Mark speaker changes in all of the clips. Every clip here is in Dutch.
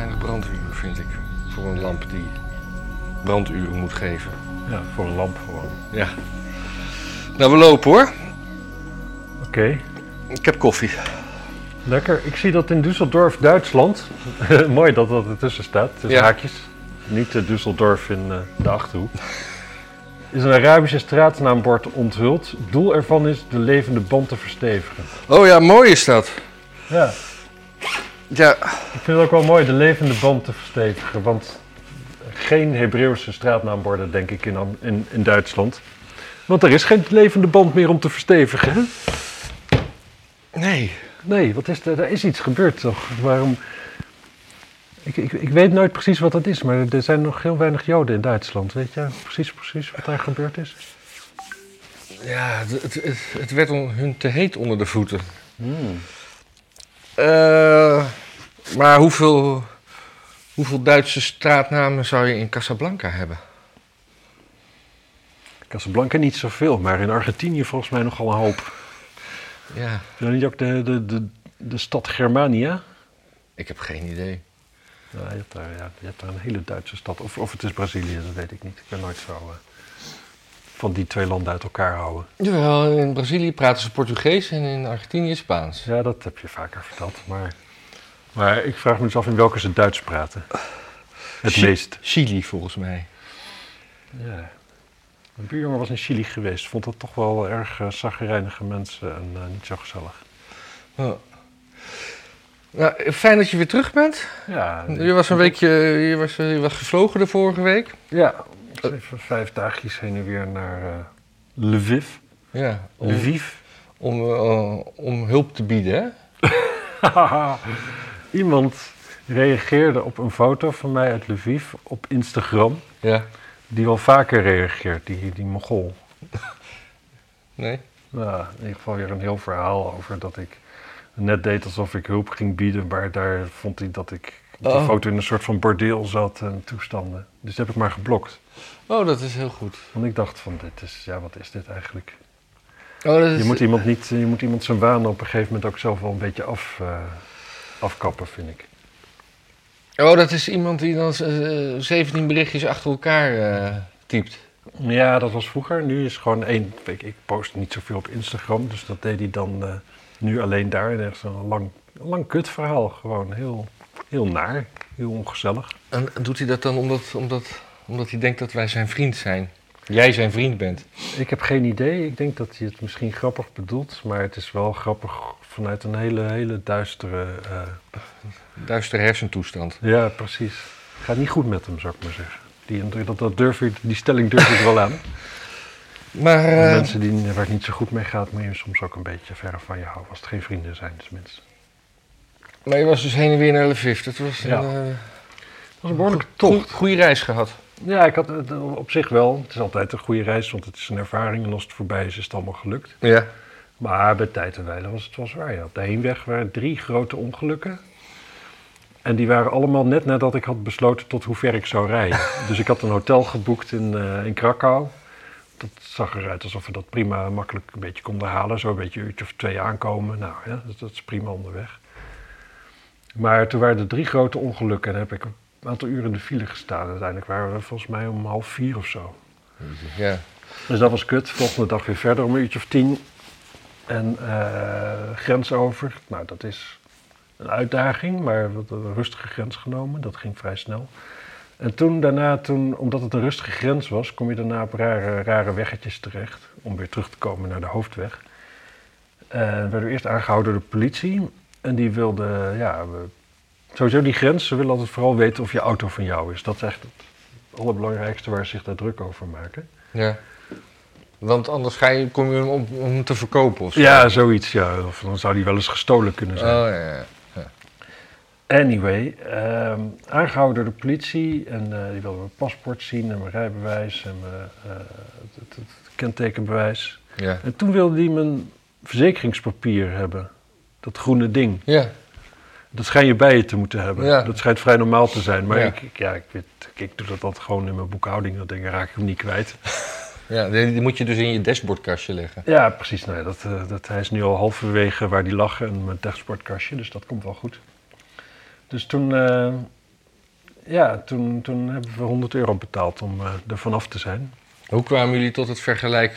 Speaker 1: weinig branduur, vind ik. Voor een lamp die branduren moet geven.
Speaker 2: Ja, voor een lamp gewoon.
Speaker 1: Ja. Nou, we lopen hoor.
Speaker 2: Oké,
Speaker 1: Ik heb koffie.
Speaker 2: lekker. Ik zie dat in Düsseldorf, Duitsland. Mooi dat dat ertussen staat, tussen
Speaker 1: Ja.
Speaker 2: haakjes. Niet uh, Düsseldorf in eh, de achterhoek. Is een Arabische straatnaambord onthuld. Doel ervan is de levende band te verstevigen.
Speaker 1: Oh ja, mooi is dat.
Speaker 2: Ja,
Speaker 1: Ja,
Speaker 2: ik vind het ook wel mooi, de levende band te verstevigen. Want geen Hebreeuwse straatnaamborden, denk ik, in, in, in Duitsland. Want er is geen levende band meer om te verstevigen.
Speaker 1: nee.
Speaker 2: Nee, wat is er? Er is iets gebeurd toch? Waarom? Ik, ik, ik weet nooit precies wat dat is, maar er zijn nog heel weinig Joden in Duitsland. Weet je precies, precies wat daar gebeurd is?
Speaker 1: Ja, het, het, het, het werd hun te heet onder de voeten. Eh, maar hoeveel, hoeveel Duitse straatnamen zou je in Casablanca hebben?
Speaker 2: Casablanca niet zoveel, maar in Argentinië volgens mij nogal een hoop.
Speaker 1: Ja,
Speaker 2: dat niet ook de, de, de, de stad Germania?
Speaker 1: ik heb geen idee.
Speaker 2: Ja, je, hebt daar, ja, je hebt daar een hele Duitse stad. Of, of het is Brazilië, dat weet ik niet. Ik ben nooit zo eh, van die twee landen uit elkaar houden.
Speaker 1: Jawel, in Brazilië praten ze Portugees en in Argentinië Spaans.
Speaker 2: Ja, dat heb je vaker verteld. Maar, maar ik vraag me dus af in welke ze Duits praten. Het meest.
Speaker 1: Chili volgens mij.
Speaker 2: Ja. Mijn buurjongen was in Chili geweest. Vond dat toch wel erg uh, mensen en eh, niet zo gezellig.
Speaker 1: Oh. Nou, fijn dat je weer terug bent.
Speaker 2: Ja,
Speaker 1: Je was een weekje, je was, je was gevlogen de vorige week.
Speaker 2: Ja, even vijf dagjes heen en weer naar eh, Lviv.
Speaker 1: Ja, om,
Speaker 2: Lviv.
Speaker 1: om, eh, om hulp te bieden, hè?
Speaker 2: Iemand reageerde op een foto van mij uit Lviv op Instagram.
Speaker 1: Ja.
Speaker 2: Die wel vaker reageert, die, die Mogol.
Speaker 1: Nee?
Speaker 2: Nou, in ieder geval weer een heel verhaal over dat ik net deed alsof ik hulp ging bieden. Maar daar vond hij dat ik die
Speaker 1: Oh.
Speaker 2: foto in een soort van bordeel zat en toestanden. Dus dat heb ik maar geblokt.
Speaker 1: Oh, dat is heel goed.
Speaker 2: Want ik dacht van, dit is, ja, wat is dit eigenlijk?
Speaker 1: Oh, dat is,
Speaker 2: Je moet iemand, niet, je moet iemand zijn waan op een gegeven moment ook zelf wel een beetje af, eh, afkappen, vind ik.
Speaker 1: oh, dat is iemand die dan eh, 17 berichtjes achter elkaar eh, typt.
Speaker 2: Ja, dat was vroeger. Nu is gewoon één. Ik, ik post niet zoveel op Instagram, dus dat deed hij dan eh, nu alleen daar. En echt zo'n lang, lang kutverhaal. Gewoon heel, heel naar, heel ongezellig.
Speaker 1: En doet hij dat dan omdat, omdat, omdat hij denkt dat wij zijn vriend zijn? Jij zijn vriend bent.
Speaker 2: Ik heb geen idee. Ik denk dat hij het misschien grappig bedoelt, maar het is wel grappig vanuit een hele, hele duistere. eh,
Speaker 1: Duistere hersentoestand.
Speaker 2: ja, precies. Gaat niet goed met hem, zou ik maar zeggen. Die, dat, dat durf ik, die stelling durf ik wel aan.
Speaker 1: Maar eh,
Speaker 2: Mensen die, waar het niet zo goed mee gaat, moet je soms ook een beetje verre van je houden. Als het geen vrienden zijn, tenminste.
Speaker 1: maar je was dus heen en weer naar Lviv. Dat was
Speaker 2: Ja.
Speaker 1: een eh,
Speaker 2: Dat was een behoorlijke tocht.
Speaker 1: goede reis gehad.
Speaker 2: Ja, ik had het op zich wel. Het is altijd een goede reis, want het is een ervaring. En als het voorbij is, is het allemaal gelukt.
Speaker 1: Ja.
Speaker 2: Maar bij tijd en wijle was het wel zwaar. Ja. Op de heenweg waren drie grote ongelukken. En die waren allemaal net nadat ik had besloten tot hoe ver ik zou rijden. dus ik had een hotel geboekt in, eh, in Krakau. Dat zag eruit alsof we dat prima makkelijk een beetje konden halen. Zo een beetje een uurtje of twee aankomen. Nou ja, dat, dat is prima onderweg. Maar toen waren er drie grote ongelukken. En heb ik een aantal uren in de file gestaan. Uiteindelijk waren we volgens mij om half vier of zo.
Speaker 1: Ja.
Speaker 2: Dus dat was kut. Volgende dag weer verder om een uurtje of tien. En eh, grens over. Nou, dat is een uitdaging, maar we hadden een rustige grens genomen. Dat ging vrij snel. En toen daarna, toen, omdat het een rustige grens was, kom je daarna op rare, rare weggetjes terecht. Om weer terug te komen naar de hoofdweg. En werden we eerst aangehouden door de politie. En die wilde, ja, sowieso die grens. Ze willen altijd vooral weten of je auto van jou is. Dat is echt het allerbelangrijkste waar ze zich daar druk over maken.
Speaker 1: ja. Want anders ga je, kom je hem om, om te verkopen of zo.
Speaker 2: Ja, zoiets, ja. Of dan zou die wel eens gestolen kunnen
Speaker 1: Oh,
Speaker 2: zijn.
Speaker 1: ja, ja.
Speaker 2: Anyway, ehm, aangehouden door de politie en eh, die wilden mijn paspoort zien en mijn rijbewijs en mijn eh, het, het- het kentekenbewijs.
Speaker 1: Ja.
Speaker 2: En toen wilde die mijn verzekeringspapier hebben. Dat groene ding.
Speaker 1: Ja.
Speaker 2: Dat schijn je bij je te moeten hebben.
Speaker 1: Ja.
Speaker 2: Dat schijnt vrij normaal te zijn. Maar
Speaker 1: Ja.
Speaker 2: ik, ja, ik, weet, ik doe dat altijd gewoon in mijn boekhouding. Dat ding raak ik hem niet kwijt.
Speaker 1: ja, die, moet je dus in je dashboardkastje leggen.
Speaker 2: Ja, precies. Nou ja, dat, eh, dat, hij is nu al halverwege waar die lag en mijn dashboardkastje, dus dat komt wel goed. Dus toen, eh, ja, toen, toen hebben we 100 euro betaald om eh, er vanaf te zijn.
Speaker 1: Hoe kwamen jullie tot het vergelijk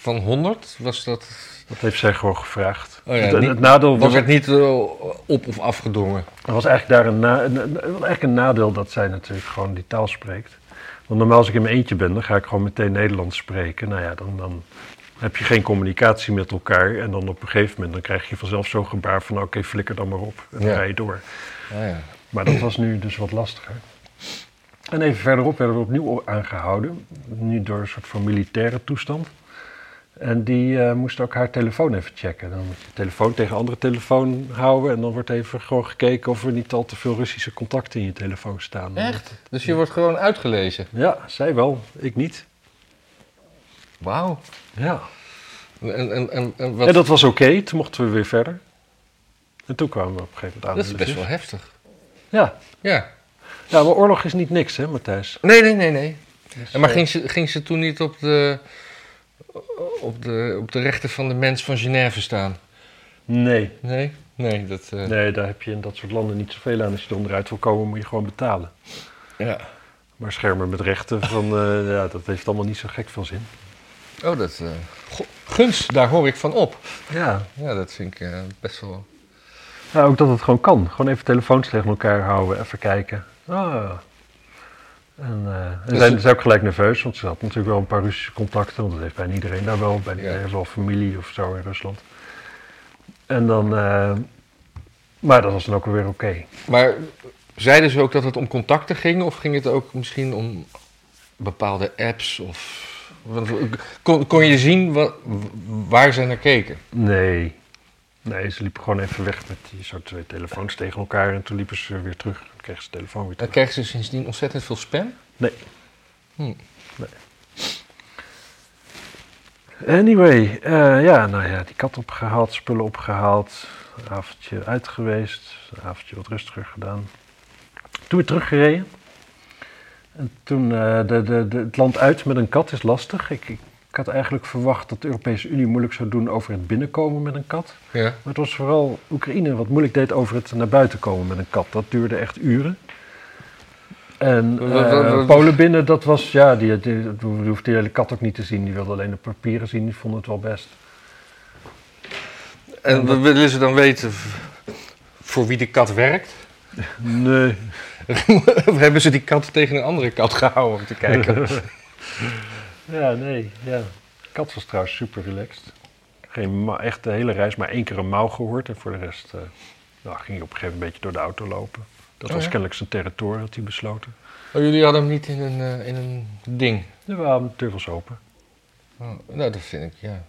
Speaker 1: van 100? Was dat...
Speaker 2: Dat heeft zij gewoon gevraagd.
Speaker 1: Oh ja,
Speaker 2: het,
Speaker 1: niet-
Speaker 2: het nadeel
Speaker 1: Was werd niet eh, op of afgedongen?
Speaker 2: er was eigenlijk daar een, na, een, een- eigenlijk een nadeel dat zij natuurlijk gewoon die taal spreekt. Want normaal als ik in mijn eentje ben, dan ga ik gewoon meteen Nederlands spreken. Nou ja, dan, dan heb je geen communicatie met elkaar. En dan op een gegeven moment dan krijg je vanzelf zo'n gebaar van oké, flikker dan maar op. En dan
Speaker 1: Ja.
Speaker 2: ga je door.
Speaker 1: Ah, ja.
Speaker 2: Maar dat was nu dus wat lastiger. En even verderop werden we opnieuw aangehouden. Nu door een soort van militaire toestand. En die eh, moest ook haar telefoon even checken. Dan moet je telefoon tegen andere telefoon houden. En dan wordt even gewoon gekeken of er niet al te veel Russische contacten in je telefoon staan.
Speaker 1: Echt? Dus je wordt gewoon uitgelezen?
Speaker 2: Ja, zij wel. Ik niet.
Speaker 1: Wauw.
Speaker 2: Ja.
Speaker 1: En, en, en, en wat...
Speaker 2: En dat was oké. Toen mochten we weer verder. En toen kwamen we op een gegeven moment aan.
Speaker 1: dat is best wel heftig.
Speaker 2: Ja.
Speaker 1: Ja.
Speaker 2: ja, maar oorlog is niet niks, hè, Matthijs?
Speaker 1: Nee, nee, nee, nee.
Speaker 2: Dus,
Speaker 1: maar
Speaker 2: eh,
Speaker 1: ging ze, ging ze toen niet op de, op, de, op de rechten van de mens van Genève staan?
Speaker 2: Nee.
Speaker 1: Nee? Nee, dat... eh,
Speaker 2: Nee, daar heb je in dat soort landen niet zoveel aan. Als je er onderuit wil komen, moet je gewoon betalen.
Speaker 1: Ja.
Speaker 2: Maar schermen met rechten, van, eh, ja, dat heeft allemaal niet zo gek veel zin.
Speaker 1: Oh, dat... eh, go- gunst, daar hoor ik van op.
Speaker 2: Ja.
Speaker 1: Ja, dat vind ik eh, best wel...
Speaker 2: ja, ook dat het gewoon kan. Gewoon even telefoons tegen elkaar houden, even kijken. Ah. En eh en
Speaker 1: Dus
Speaker 2: zijn, zijn ook gelijk nerveus, want ze had natuurlijk wel een paar Russische contacten. Want dat heeft bijna iedereen daar wel. Bijna iedereen heeft wel familie of zo in Rusland. En dan... eh, maar dat was dan ook weer oké.
Speaker 1: Maar zeiden ze ook dat het om contacten ging? Of ging het ook misschien om bepaalde apps? Of, kon, kon je zien wa- waar ze naar keken?
Speaker 2: Nee. Nee, ze liepen gewoon even weg met die zo twee telefoons tegen elkaar. En toen liepen ze weer terug. Dan kregen ze telefoon weer
Speaker 1: Dan
Speaker 2: terug.
Speaker 1: kregen ze sindsdien ontzettend veel spam?
Speaker 2: Nee.
Speaker 1: Hm.
Speaker 2: nee. Anyway, eh, ja, nou ja, die kat opgehaald, spullen opgehaald. Een avondje uit geweest. Een avondje wat rustiger gedaan. Toen weer teruggereden. En toen eh, de, de, de, het land uit met een kat is lastig. Ik, ik, ik had eigenlijk verwacht dat de Europese Unie moeilijk zou doen over het binnenkomen met een kat.
Speaker 1: Ja.
Speaker 2: Maar het was vooral Oekraïne wat moeilijk deed over het naar buiten komen met een kat. Dat duurde echt uren. En eh, Polen binnen, dat was, ja, die, die, die hoefde die hele kat ook niet te zien. Die wilde alleen de papieren zien, die vonden het wel best.
Speaker 1: En willen ze dan weten voor wie de kat werkt?
Speaker 2: Nee.
Speaker 1: of hebben ze die kat tegen een andere kat gehouden om te kijken?
Speaker 2: Ja, nee, ja. Kat was trouwens super relaxed. Geen echt de hele reis, maar één keer een mouw gehoord. En voor de rest eh, nou, ging hij op een gegeven moment een beetje door de auto lopen. Dat
Speaker 1: Oh,
Speaker 2: was
Speaker 1: ja?
Speaker 2: kennelijk zijn territorium, had hij besloten.
Speaker 1: Oh, jullie hadden hem niet in een, eh, in een ding?
Speaker 2: Ja, we hadden was open.
Speaker 1: Oh, nou, dat vind ik, ja.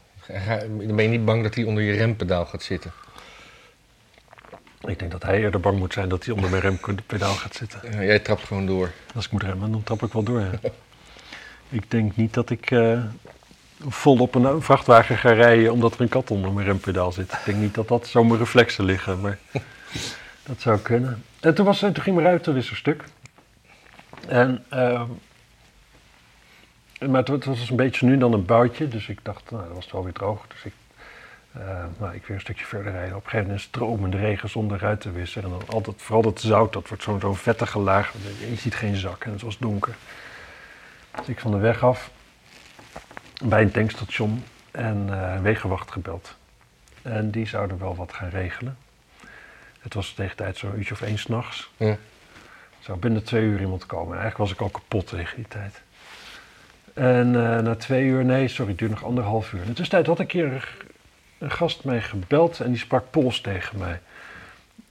Speaker 1: Dan ben je niet bang dat hij onder je rempedaal gaat zitten.
Speaker 2: Ik denk dat hij eerder bang moet zijn dat hij onder mijn rempedaal gaat zitten.
Speaker 1: Ja, jij trapt gewoon door.
Speaker 2: Als ik moet remmen, dan trap ik wel door. Ja. ik denk niet dat ik eh, vol op een vrachtwagen ga rijden omdat er een kat onder mijn rempedaal zit. Ik denk niet dat dat zo mijn reflexen liggen, maar dat zou kunnen. En toen, was, toen ging mijn ruitenwisser stuk. En, ehm, maar het, het was een beetje nu dan een boutje, dus ik dacht, nou, dat was het wel weer droog. Dus ik, eh, nou, ik weer een stukje verder rijden. Op een gegeven moment stromende regen zonder ruitenwisser. En dan altijd, vooral dat zout, dat wordt zo'n zo'n vettige laag. Je ziet geen zak en het was donker. Dus ik van de weg af bij een tankstation en een wegenwacht gebeld. En die zouden wel wat gaan regelen. Het was tegen tijd zo'n uurtje of één s'nachts.
Speaker 1: Ja.
Speaker 2: Er zou binnen twee uur iemand komen. En eigenlijk was ik al kapot tegen die tijd. En eh, na twee uur, nee, sorry, het duurde nog anderhalf uur. In de tussentijd had een keer een, een gast mij gebeld en die sprak Pools tegen mij.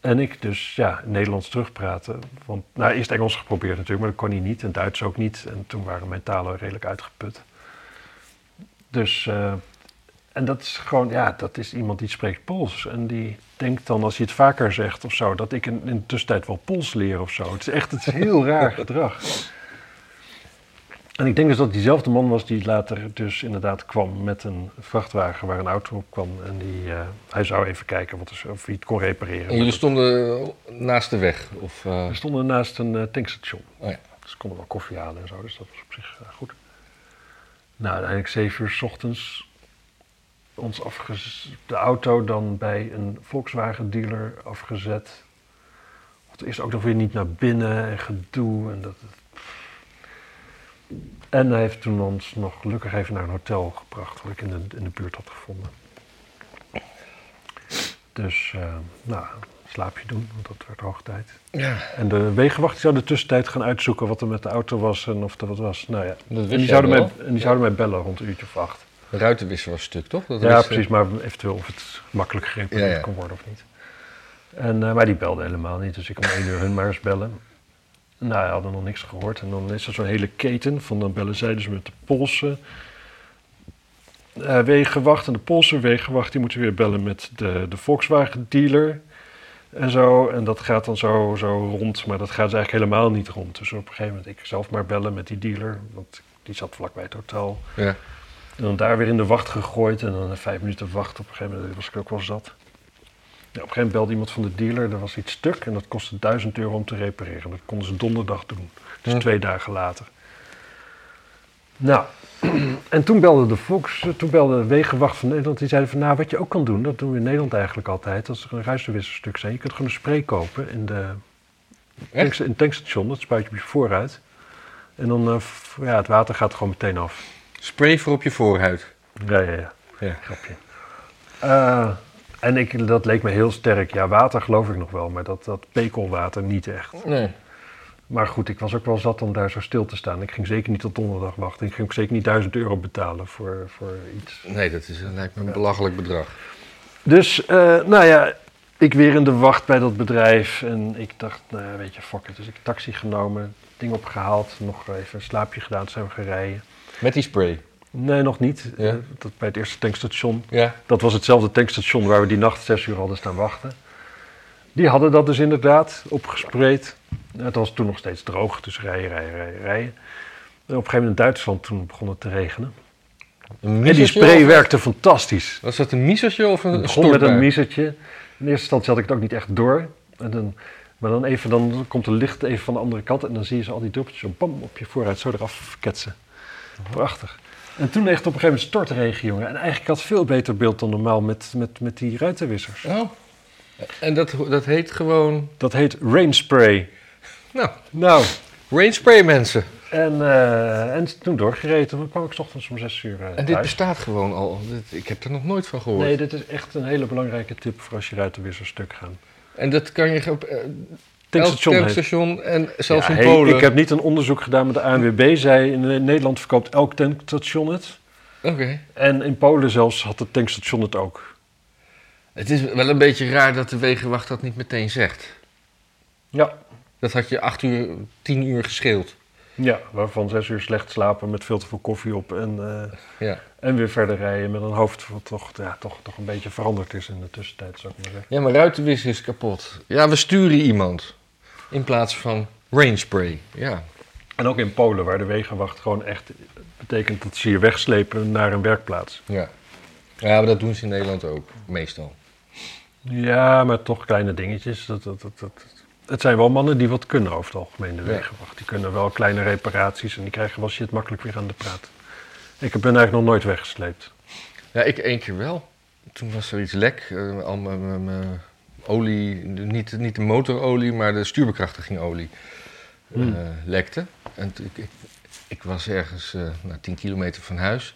Speaker 2: En ik dus, ja, Nederlands terugpraten. Want, nou, eerst Engels geprobeerd natuurlijk, maar dat kon hij niet. En Duits ook niet. En toen waren mijn talen redelijk uitgeput. Dus, eh, en dat is gewoon, ja, dat is iemand die spreekt Pools. En die denkt dan, als hij het vaker zegt of zo, dat ik in, in de tussentijd wel Pools leer of zo. Het is echt het is heel raar gedrag. En ik denk dus dat het diezelfde man was die later dus inderdaad kwam met een vrachtwagen waar een auto op kwam. En die, eh, hij zou even kijken wat er, of hij het kon repareren.
Speaker 1: En jullie stonden naast de weg? Of, eh,
Speaker 2: We stonden naast een eh, tankstation.
Speaker 1: Oh ja.
Speaker 2: Dus ze konden wel koffie halen en zo, dus dat was op zich goed. Nou, uiteindelijk zeven uur s ochtends ons afgez... de auto dan bij een Volkswagen dealer afgezet. God, eerst ook nog weer niet naar binnen en gedoe. En, dat, en hij heeft toen ons nog gelukkig even naar een hotel gebracht, wat ik in de, in de buurt had gevonden. Dus, uh, nou, slaapje doen, want dat werd hoog tijd.
Speaker 1: Ja.
Speaker 2: En de wegenwacht zou de tussentijd gaan uitzoeken wat er met de auto was en of er wat was. Nou ja,
Speaker 1: Dat
Speaker 2: en die, zouden mij, en die zouden mij bellen rond een uurtje of acht.
Speaker 1: De ruitenwisser was stuk, toch? Dat
Speaker 2: Ja,
Speaker 1: wist-
Speaker 2: precies, maar eventueel of het makkelijk gerepareerd
Speaker 1: Ja, ja.
Speaker 2: kon worden of niet. En, eh, maar die belde helemaal niet, dus ik kon één uur hun maar eens bellen. Nou, ja, hadden nog niks gehoord. En dan is er zo'n hele keten van dan bellen zij dus met de Poolse eh, wegenwacht. En de Poolse wegenwacht die moeten weer bellen met de, de Volkswagen dealer en zo. En dat gaat dan zo, zo rond, maar dat gaat dus eigenlijk helemaal niet rond. Dus op een gegeven moment ik zelf maar bellen met die dealer, want die zat vlakbij het hotel.
Speaker 1: Ja.
Speaker 2: En dan daar weer in de wacht gegooid en dan vijf minuten wachten. Op een gegeven moment was ik ook wel zat. Ja, op een gegeven moment belde iemand van de dealer, er was iets stuk en dat kostte 1000 euro om te repareren. Dat konden ze donderdag doen, dus twee dagen later. Nou, en toen belde de Volks, toen belde de Wegenwacht van Nederland, die zeiden van nou wat je ook kan doen, dat doen we in Nederland eigenlijk altijd, als er een ruitenwisserstuk zijn. Je kunt gewoon een spray kopen in, de, in het tankstation, dat spuit je op je vooruit. En dan, eh, ja, het water gaat gewoon meteen af.
Speaker 1: Spray voor op je voorhuid.
Speaker 2: Ja, ja, ja.
Speaker 1: Ja.
Speaker 2: Grapje. Eh, en ik, dat leek me heel sterk. Ja, water geloof ik nog wel, maar dat, dat pekelwater niet echt.
Speaker 1: Nee.
Speaker 2: Maar goed, ik was ook wel zat om daar zo stil te staan. Ik ging zeker niet tot donderdag wachten. Ik ging ook zeker niet 1000 euro betalen voor, voor iets.
Speaker 1: Nee, dat is, lijkt me een belachelijk bedrag.
Speaker 2: Dus, eh, nou ja, ik weer in de wacht bij dat bedrijf. En ik dacht, nou ja, weet je, fuck it. Dus ik taxi genomen, ding opgehaald, nog even een slaapje gedaan, zijn we gaan rijden.
Speaker 1: Met die spray.
Speaker 2: Nee, nog niet.
Speaker 1: Ja.
Speaker 2: Eh, dat bij het eerste tankstation.
Speaker 1: Ja.
Speaker 2: Dat was hetzelfde tankstation waar we die nacht zes uur hadden staan wachten. Die hadden dat dus inderdaad opgespreid. Het was toen nog steeds droog, dus rijden, rijden, rijden, rijden. En op een gegeven moment in Duitsland, toen begon het te regenen.
Speaker 1: Een
Speaker 2: En die spray
Speaker 1: of-
Speaker 2: werkte fantastisch.
Speaker 1: Was dat een misertje of een
Speaker 2: Het begon met een misertje. In eerste instantie had ik het ook niet echt door. En dan, maar dan, even, dan komt de licht even van de andere kant en dan zie je ze al die druppeltjes zo bam, op je vooruit zo eraf ketsen. Prachtig. En toen echt op een gegeven moment stortregen, jongen. En eigenlijk had veel beter beeld dan normaal met, met, met die ruitenwissers.
Speaker 1: Oh. En dat, dat heet gewoon...
Speaker 2: Dat heet rainspray.
Speaker 1: Nou,
Speaker 2: Nou,
Speaker 1: rain spray mensen.
Speaker 2: en, eh, en toen doorgereden. Toen kwam ik 's ochtends om zes uur eh,
Speaker 1: En dit
Speaker 2: thuis.
Speaker 1: bestaat gewoon al. Dit- ik heb er nog nooit van gehoord.
Speaker 2: Nee, dit is echt een hele belangrijke tip voor als je ruitenwisser stuk gaan.
Speaker 1: En dat kan je eh, elk
Speaker 2: Tankstation
Speaker 1: tankstation en zelfs
Speaker 2: Ja,
Speaker 1: in
Speaker 2: hey,
Speaker 1: Polen.
Speaker 2: Ik heb niet een onderzoek gedaan met de ANWB. Zei in Nederland verkoopt elk tankstation het.
Speaker 1: Oké.
Speaker 2: En in Polen zelfs had het tankstation het ook.
Speaker 1: Het is wel een beetje raar dat de wegenwacht dat niet meteen zegt.
Speaker 2: Ja.
Speaker 1: Dat had je acht uur, tien uur gescheeld.
Speaker 2: Ja, waarvan zes uur slecht slapen met veel te veel koffie op. En, eh,
Speaker 1: Ja.
Speaker 2: en weer verder rijden met een hoofd wat toch, ja, toch, toch een beetje veranderd is in de tussentijd, zou ik maar zeggen.
Speaker 1: ja, maar ruitenwisser is kapot. Ja, we sturen iemand. In plaats van rain spray. Ja.
Speaker 2: En ook in Polen, waar de wegenwacht gewoon echt betekent dat ze je wegslepen naar een werkplaats.
Speaker 1: Ja. Ja, maar dat doen ze in Nederland ook. Meestal.
Speaker 2: Ja, maar toch kleine dingetjes. Dat, dat, dat, dat. Het zijn wel mannen die wat kunnen over het algemeen, de
Speaker 1: Ja.
Speaker 2: wegenwacht. Die kunnen wel kleine reparaties en die krijgen wel shit makkelijk weer aan de praat. Ik ben eigenlijk nog nooit weggesleept.
Speaker 1: Ja, ik één keer wel. Toen was er iets lek. eh, al mijn olie, niet, niet de motorolie, maar de stuurbekrachtigingolie eh,
Speaker 2: Hmm.
Speaker 1: lekte. En ik, ik, ik was ergens eh nou, 10 kilometer van huis.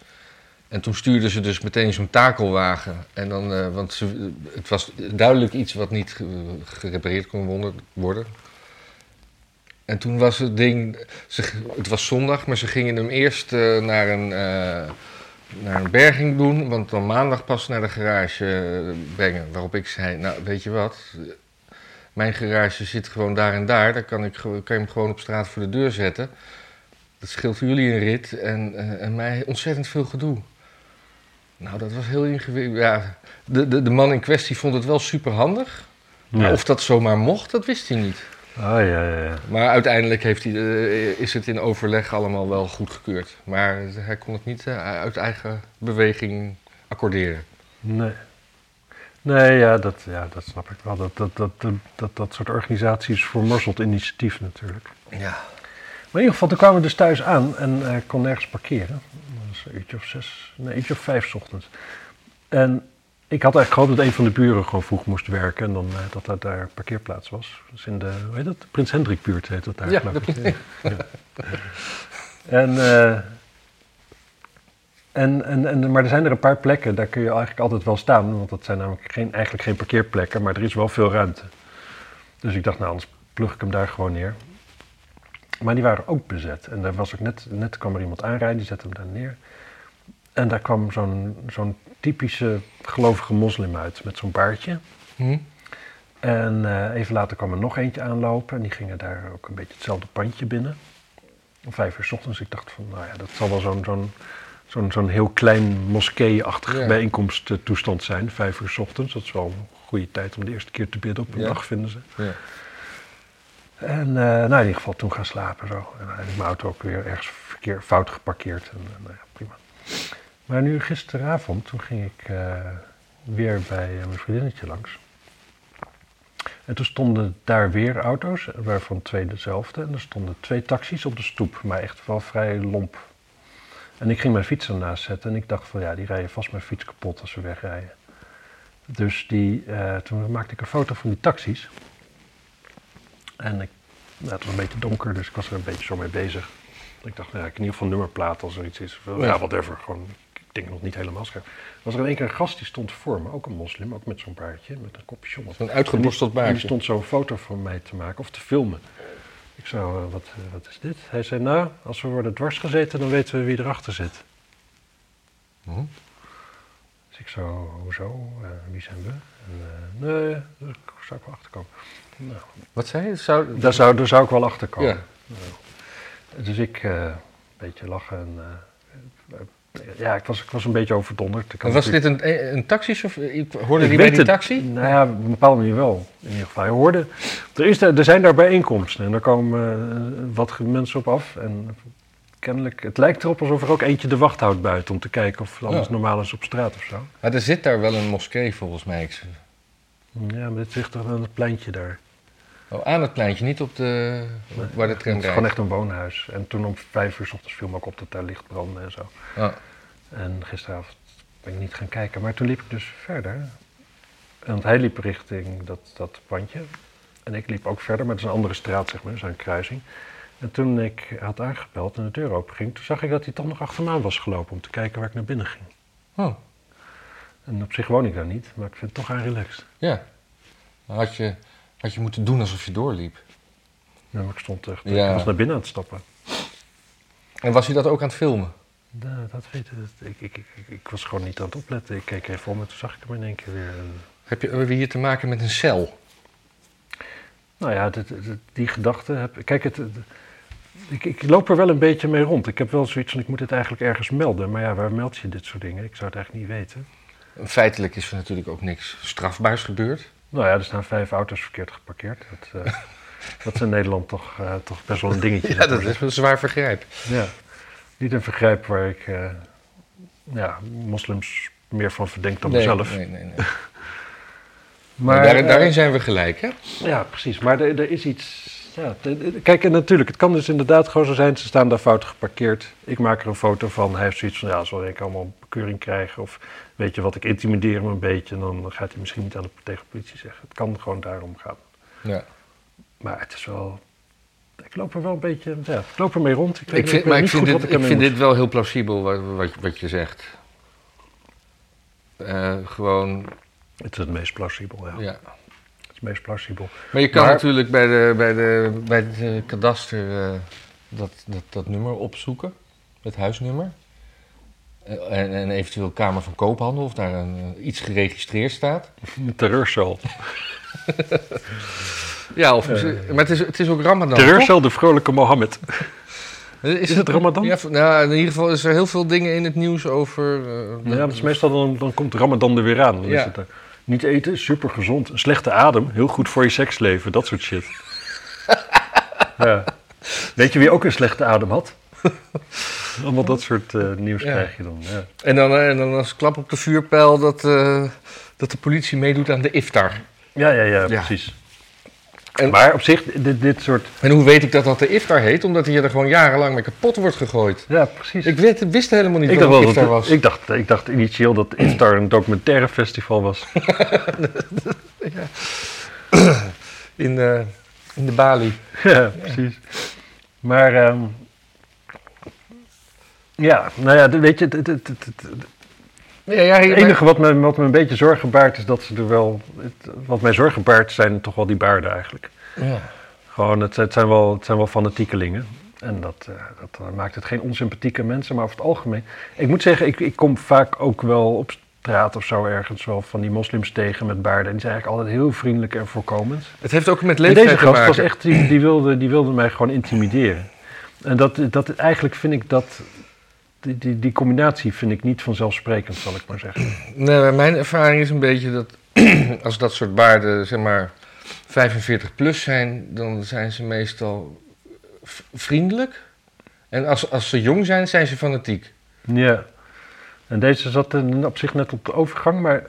Speaker 1: En toen stuurden ze dus meteen zo'n takelwagen. En dan, eh, want ze, het was duidelijk iets wat niet ge- gerepareerd kon worden-. En toen was het ding, ze, het was zondag, maar ze gingen hem eerst eh, naar een, eh, naar een berging doen, want dan maandag pas naar de garage eh, brengen. Waarop ik zei, nou weet je wat, mijn garage zit gewoon daar en daar, dan kan, ik, kan je hem gewoon op straat voor de deur zetten. Dat scheelt voor jullie een rit en, eh, en mij ontzettend veel gedoe. Nou, dat was heel ingewikkeld. Ja, de, de, de man in kwestie vond het wel super handig. Maar of dat zomaar mocht, dat wist hij niet.
Speaker 2: Ah, ja, ja, ja.
Speaker 1: Maar uiteindelijk heeft hij, eh, is het in overleg allemaal wel goedgekeurd. Maar hij kon het niet eh, uit eigen beweging accorderen.
Speaker 2: Nee. Nee, ja, dat, ja, dat snap ik wel. Dat dat, dat, dat, dat, dat soort organisaties vermorzelt initiatief natuurlijk.
Speaker 1: Ja.
Speaker 2: Maar in ieder geval, toen kwamen we dus thuis aan en eh, ik kon nergens parkeren. Dat was een uurtje of zes, nee, een uurtje of vijf 's ochtends. En ik had eigenlijk gehoopt dat een van de buren gewoon vroeg moest werken en dan eh, dat dat daar parkeerplaats was. Dus in de, hoe heet dat? Prins Hendrik buurt heet dat daar.
Speaker 1: Ja,
Speaker 2: geloof
Speaker 1: dat-
Speaker 2: ik. Ja. En, eh, en, en, en, maar er zijn er een paar plekken, daar kun je eigenlijk altijd wel staan, want dat zijn namelijk geen, eigenlijk geen parkeerplekken, maar er is wel veel ruimte. Dus ik dacht, nou, anders plug ik hem daar gewoon neer. Maar die waren ook bezet. En daar was ook net, net kwam er iemand aanrijden, die zette hem daar neer. En daar kwam zo'n zo'n typische gelovige moslim uit met zo'n baardje.
Speaker 1: Hm?
Speaker 2: En eh, even later kwam er nog eentje aanlopen en die gingen daar ook een beetje hetzelfde pandje binnen. Om vijf uur 's ochtends. Ik dacht van, nou ja, dat zal wel zo'n zo'n zo'n zo'n heel klein moskee-achtige
Speaker 1: Ja.
Speaker 2: bijeenkomsttoestand zijn. Vijf uur 's ochtends, dat is wel een goede tijd om de eerste keer te bidden op een
Speaker 1: Ja.
Speaker 2: dag, vinden ze.
Speaker 1: Ja.
Speaker 2: En eh, nou, in ieder geval toen gaan slapen zo. En dan heb ik mijn auto ook weer ergens verkeer, fout geparkeerd. En, eh, nou ja, prima. Maar nu gisteravond, toen ging ik eh, weer bij eh, mijn vriendinnetje langs. En toen stonden daar weer auto's, waarvan twee dezelfde. En er stonden twee taxis op de stoep, maar echt wel vrij lomp. En ik ging mijn fiets ernaast zetten en ik dacht van ja, die rijden vast mijn fiets kapot als ze wegrijden. Dus die, eh, toen maakte ik een foto van die taxis. En ik, nou, het was een beetje donker, dus ik was er een beetje zo mee bezig. Ik dacht, nou ja, ik in ieder geval nummerplaat als er iets is. Of,
Speaker 1: Ja.
Speaker 2: whatever. Gewoon, denk nog niet helemaal scherp. Er was er in één keer een gast die stond voor me, ook een moslim, ook met zo'n baardje, met een kopje op.
Speaker 1: Zo'n uitgeborsteld
Speaker 2: En die
Speaker 1: baardje.
Speaker 2: stond zo'n foto van mij te maken of te filmen. Ik zei, eh, wat, eh, wat is dit? Hij zei, nou, als we worden dwars gezeten, dan weten we wie erachter zit.
Speaker 1: Hm?
Speaker 2: Dus ik zo, hoezo? Eh, wie zijn we? En, eh, nee, daar zou ik wel achterkomen. Nou,
Speaker 1: Wat zei je? Zou...
Speaker 2: daar zou, daar zou ik wel achter komen.
Speaker 1: Ja.
Speaker 2: Nou, dus ik een beetje lachen en... ja, ik was, ik was een beetje overdonderd. Ik
Speaker 1: Was
Speaker 2: natuurlijk-
Speaker 1: dit een, een taxichauffeur? Ik hoorde
Speaker 2: Ik
Speaker 1: die bij die
Speaker 2: het.
Speaker 1: taxi?
Speaker 2: Nou ja, op een bepaalde manier wel. In ieder geval. Je hoorde, er, is, er zijn daar bijeenkomsten en daar komen eh, wat mensen op af. En kennelijk, het lijkt erop alsof er ook eentje de wacht houdt buiten om te kijken of alles
Speaker 1: Ja.
Speaker 2: normaal is op straat of zo.
Speaker 1: Maar er zit daar wel een moskee volgens mij.
Speaker 2: Ja, maar dit ligt toch aan het pleintje daar.
Speaker 1: Oh, aan het pleintje, niet op de, waar de
Speaker 2: Het
Speaker 1: tram
Speaker 2: is gewoon
Speaker 1: rijdt.
Speaker 2: echt een woonhuis. En toen om vijf uur s ochtends viel me ook op dat daar licht brandde en zo.
Speaker 1: Ah,
Speaker 2: En gisteravond ben ik niet gaan kijken. Maar toen liep ik dus verder. Want hij liep richting dat, dat pandje. En ik liep ook verder, maar het is een andere straat, zeg maar, zo'n kruising. En toen ik had aangebeld en de deur open ging, toen zag ik dat hij toch nog achter me aan was gelopen om te kijken waar ik naar binnen ging.
Speaker 1: oh,
Speaker 2: En op zich woon ik daar niet, maar ik vind het toch aan relaxed.
Speaker 1: ja. Had je, had je moeten doen alsof je doorliep.
Speaker 2: Ja, maar ik stond echt,
Speaker 1: Ja.
Speaker 2: ik was naar binnen aan het stappen.
Speaker 1: En was hij dat ook aan het filmen?
Speaker 2: Nou, dat weet ik. Ik, ik, ik, was gewoon niet aan het opletten. Ik keek even om en toen zag ik hem in één keer weer.
Speaker 1: Heb je, hebben we hier te maken met een cel?
Speaker 2: Nou ja, dit- dit- die gedachte heb Kijk, het, het- ik, ik loop er wel een beetje mee rond. Ik heb wel zoiets van: ik moet dit eigenlijk ergens melden. Maar ja, waar meld je dit soort dingen? Ik zou het eigenlijk niet weten.
Speaker 1: Feitelijk is er natuurlijk ook niks strafbaars gebeurd.
Speaker 2: Nou ja, er staan vijf auto's verkeerd geparkeerd. Dat, eh, dat is in Nederland toch, eh, toch best wel een dingetje.
Speaker 1: Ja, dat is een zwaar vergrijp.
Speaker 2: Ja. Niet een vergrijp waar ik eh, ja, moslims meer van verdenk dan
Speaker 1: Nee,
Speaker 2: mezelf.
Speaker 1: Nee, nee, nee.
Speaker 2: Maar,
Speaker 1: Maar daarin, daarin zijn we gelijk, hè?
Speaker 2: Ja, precies. Maar er, er is iets. Ja, kijk, en natuurlijk, het kan dus inderdaad gewoon zo zijn. Ze staan daar fout geparkeerd. Ik maak er een foto van. Hij heeft zoiets van: ja, zal ik allemaal een bekeuring krijgen? Of weet je wat, ik intimideer hem een beetje. En dan gaat hij misschien niet aan de, tegen de politie zeggen. Het kan gewoon daarom gaan.
Speaker 1: Ja.
Speaker 2: Maar het is wel. Ik loop er wel een beetje. Ja, ik loop er mee rond. Ik,
Speaker 1: Ik vind,
Speaker 2: weet
Speaker 1: maar ik vind, dit, ik
Speaker 2: ermee
Speaker 1: vind dit wel heel plausibel wat, wat, wat je zegt. Eh, gewoon,
Speaker 2: Het is het meest plausibel, ja.
Speaker 1: ja.
Speaker 2: Het is het meest plausibel.
Speaker 1: Maar je kan
Speaker 2: Maar-
Speaker 1: natuurlijk bij, de, bij, de, bij het eh, kadaster eh, dat, dat, dat nummer opzoeken, het huisnummer. Eh, en, en eventueel Kamer van Koophandel, of daar een, eh, iets geregistreerd staat.
Speaker 2: Een terreurcel.
Speaker 1: Ja, of,
Speaker 2: Eh.
Speaker 1: maar het is, het is ook Ramadan.
Speaker 2: Terreurcel, de vrolijke Mohammed. Is het Ramadan?
Speaker 1: Ja, nou, in ieder geval is er heel veel dingen in het nieuws over.
Speaker 2: Ja, dat is meestal dan, dan komt Ramadan er weer aan. Dan
Speaker 1: Ja.
Speaker 2: is het er. Niet eten, super gezond. Een slechte adem, heel goed voor je seksleven. Dat soort shit. ja. Weet je wie ook een slechte adem had? Allemaal dat soort eh, nieuws
Speaker 1: Ja.
Speaker 2: krijg je dan. Ja.
Speaker 1: En dan, eh, en dan als klap op de vuurpijl dat, eh, dat de politie meedoet aan de iftar.
Speaker 2: Ja, ja, ja,
Speaker 1: Ja.
Speaker 2: precies.
Speaker 1: En-
Speaker 2: maar op zich, dit, dit soort...
Speaker 1: En hoe weet ik dat dat de iftar heet? Omdat hij er gewoon jarenlang mee kapot wordt gegooid.
Speaker 2: Ja, precies.
Speaker 1: Ik weet, wist helemaal niet
Speaker 2: Ik
Speaker 1: wat
Speaker 2: dacht,
Speaker 1: een
Speaker 2: wel
Speaker 1: iftar
Speaker 2: dat,
Speaker 1: was.
Speaker 2: ik, dacht, ik dacht initieel dat Iftar een documentaire festival was.
Speaker 1: In, eh, in de Bali.
Speaker 2: ja, precies. Maar, ehm, ja, nou ja, weet je, het, het, het,
Speaker 1: Ja, ja,
Speaker 2: het enige wat me, wat me een beetje zorgen baart is dat ze er wel... Het, wat mij zorgen baart zijn toch wel die baarden eigenlijk.
Speaker 1: Ja.
Speaker 2: Gewoon, het, het, zijn, wel, het zijn wel fanatiekelingen. En dat, eh, dat eh, maakt het geen onsympathieke mensen, maar over het algemeen. Ik moet zeggen, ik, ik kom vaak ook wel op straat of zo ergens wel van die moslims tegen met baarden. En die zijn eigenlijk altijd heel vriendelijk en voorkomend.
Speaker 1: Het heeft ook met leeftijd
Speaker 2: deze
Speaker 1: te
Speaker 2: gast
Speaker 1: maken.
Speaker 2: was echt, die, die, wilde, die wilde mij gewoon intimideren. En dat, dat, eigenlijk vind ik dat, die, die, die combinatie vind ik niet vanzelfsprekend, zal ik maar zeggen.
Speaker 1: Nee, mijn ervaring is een beetje dat als dat soort baarden, zeg maar, 45 plus zijn, dan zijn ze meestal vriendelijk. En als, als ze jong zijn, zijn ze fanatiek.
Speaker 2: Ja. En deze zat op zich net op de overgang, maar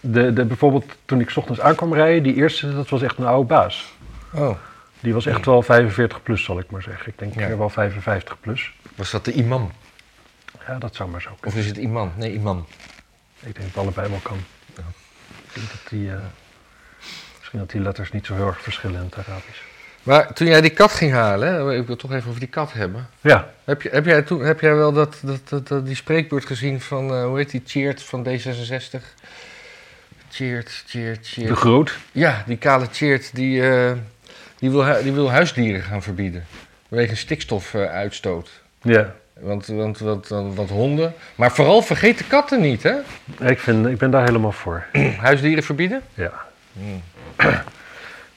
Speaker 2: de, de, bijvoorbeeld toen ik 's ochtends aankwam rijden, die eerste, dat was echt een oude baas.
Speaker 1: Oh,
Speaker 2: Die was echt wel 45 plus, zal ik maar zeggen. Ik denk
Speaker 1: Ja.
Speaker 2: wel 55 plus.
Speaker 1: was dat de imam?
Speaker 2: Ja, dat zou maar zo kunnen.
Speaker 1: Of is het imam? Nee, imam.
Speaker 2: Ik denk dat het allebei wel kan.
Speaker 1: Ja.
Speaker 2: Ik denk dat die, eh, misschien dat die letters niet zo heel erg verschillen in het Arabisch.
Speaker 1: Maar toen jij die kat ging halen, hè, ik wil het toch even over die kat hebben.
Speaker 2: Ja,
Speaker 1: Heb, je, heb, jij, toen, heb jij wel dat, dat, dat, die spreekbeurt gezien van, eh, hoe heet die, Cheert van D66? Cheert, Cheert, Cheert.
Speaker 2: de groot.
Speaker 1: Ja, die kale Cheert, die, eh, die, wil, die wil huisdieren gaan verbieden. Vanwege stikstofuitstoot.
Speaker 2: Ja.
Speaker 1: Want, want, want, honden. Maar vooral vergeet de katten niet, hè?
Speaker 2: Ik, vind, ik ben daar helemaal voor.
Speaker 1: Huisdieren verbieden?
Speaker 2: Ja.
Speaker 1: Hmm.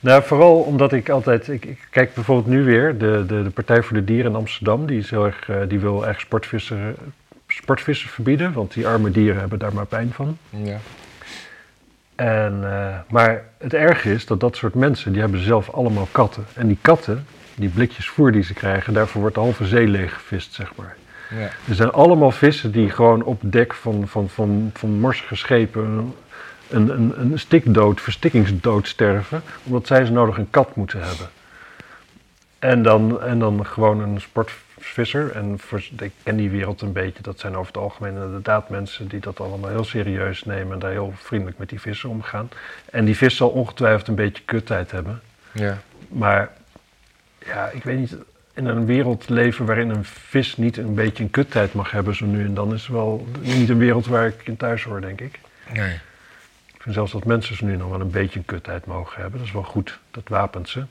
Speaker 2: Nou, vooral omdat ik altijd... Ik, ik kijk bijvoorbeeld nu weer, de, de, de Partij voor de Dieren in Amsterdam... die, is heel erg, eh, die wil echt sportvissen, sportvissen verbieden... want die arme dieren hebben daar maar pijn van.
Speaker 1: Ja.
Speaker 2: En, eh, maar het erge is dat dat soort mensen, die hebben zelf allemaal katten. En die katten, die blikjes voer die ze krijgen, daarvoor wordt de halve zee leeggevist, zeg maar.
Speaker 1: ja.
Speaker 2: Er zijn allemaal vissen die gewoon op dek van, van, van, van morsige schepen een, een, een stikdood, verstikkingsdood sterven, omdat zij zo nodig een kat moeten hebben. En dan, en dan gewoon een sportvisser, en voor, ik ken die wereld een beetje, dat zijn over het algemeen inderdaad mensen die dat allemaal heel serieus nemen en daar heel vriendelijk met die vissen omgaan. En die vis zal ongetwijfeld een beetje kuttijd hebben.
Speaker 1: ja.
Speaker 2: Maar ja, ik weet niet, in een wereld leven waarin een vis niet een beetje een kuttijd mag hebben zo nu en dan, is wel niet een wereld waar ik in thuis hoor, denk ik.
Speaker 1: Nee.
Speaker 2: Ik vind zelfs dat mensen zo nu nog wel een beetje een kuttijd mogen hebben. Dat is wel goed, dat wapent ze.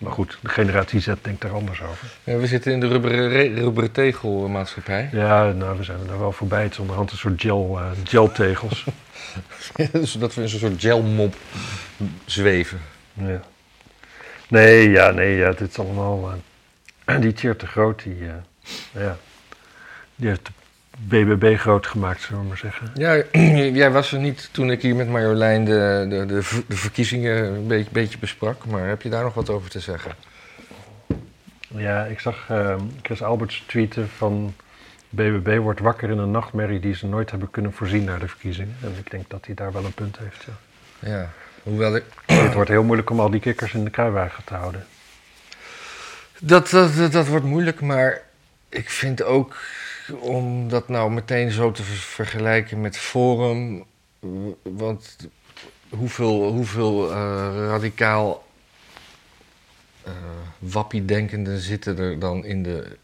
Speaker 2: Maar goed, de generatie Z denkt daar anders over.
Speaker 1: Ja, we zitten in de rubberen, re- rubberen tegelmaatschappij.
Speaker 2: Ja, nou, we zijn er wel voorbij. Het is onderhand een soort gel, eh, geltegels.
Speaker 1: Zodat we in zo'n soort gelmop zweven.
Speaker 2: ja. Nee, ja, nee, ja, dit is allemaal... eh, die Tjeerd de Groot, die, eh, ja, die heeft de BBB groot gemaakt, zullen we maar zeggen.
Speaker 1: Ja, jij was er niet toen ik hier met Marjolein de, de, de, de verkiezingen een beetje, beetje besprak. Maar heb je daar nog wat over te zeggen?
Speaker 2: Ja, ik zag eh, Chris Alberts tweeten van... BBB wordt wakker in een nachtmerrie die ze nooit hebben kunnen voorzien naar de verkiezingen. En ik denk dat hij daar wel een punt heeft, ja.
Speaker 1: Ja, hoewel ik...
Speaker 2: Het wordt heel moeilijk om al die kikkers in de kruiwagen te houden.
Speaker 1: Dat, dat, dat, dat wordt moeilijk, maar ik vind ook om dat nou meteen zo te ver- vergelijken met Forum. Want hoeveel, hoeveel eh, radicaal eh wappie-denkenden zitten er dan in de.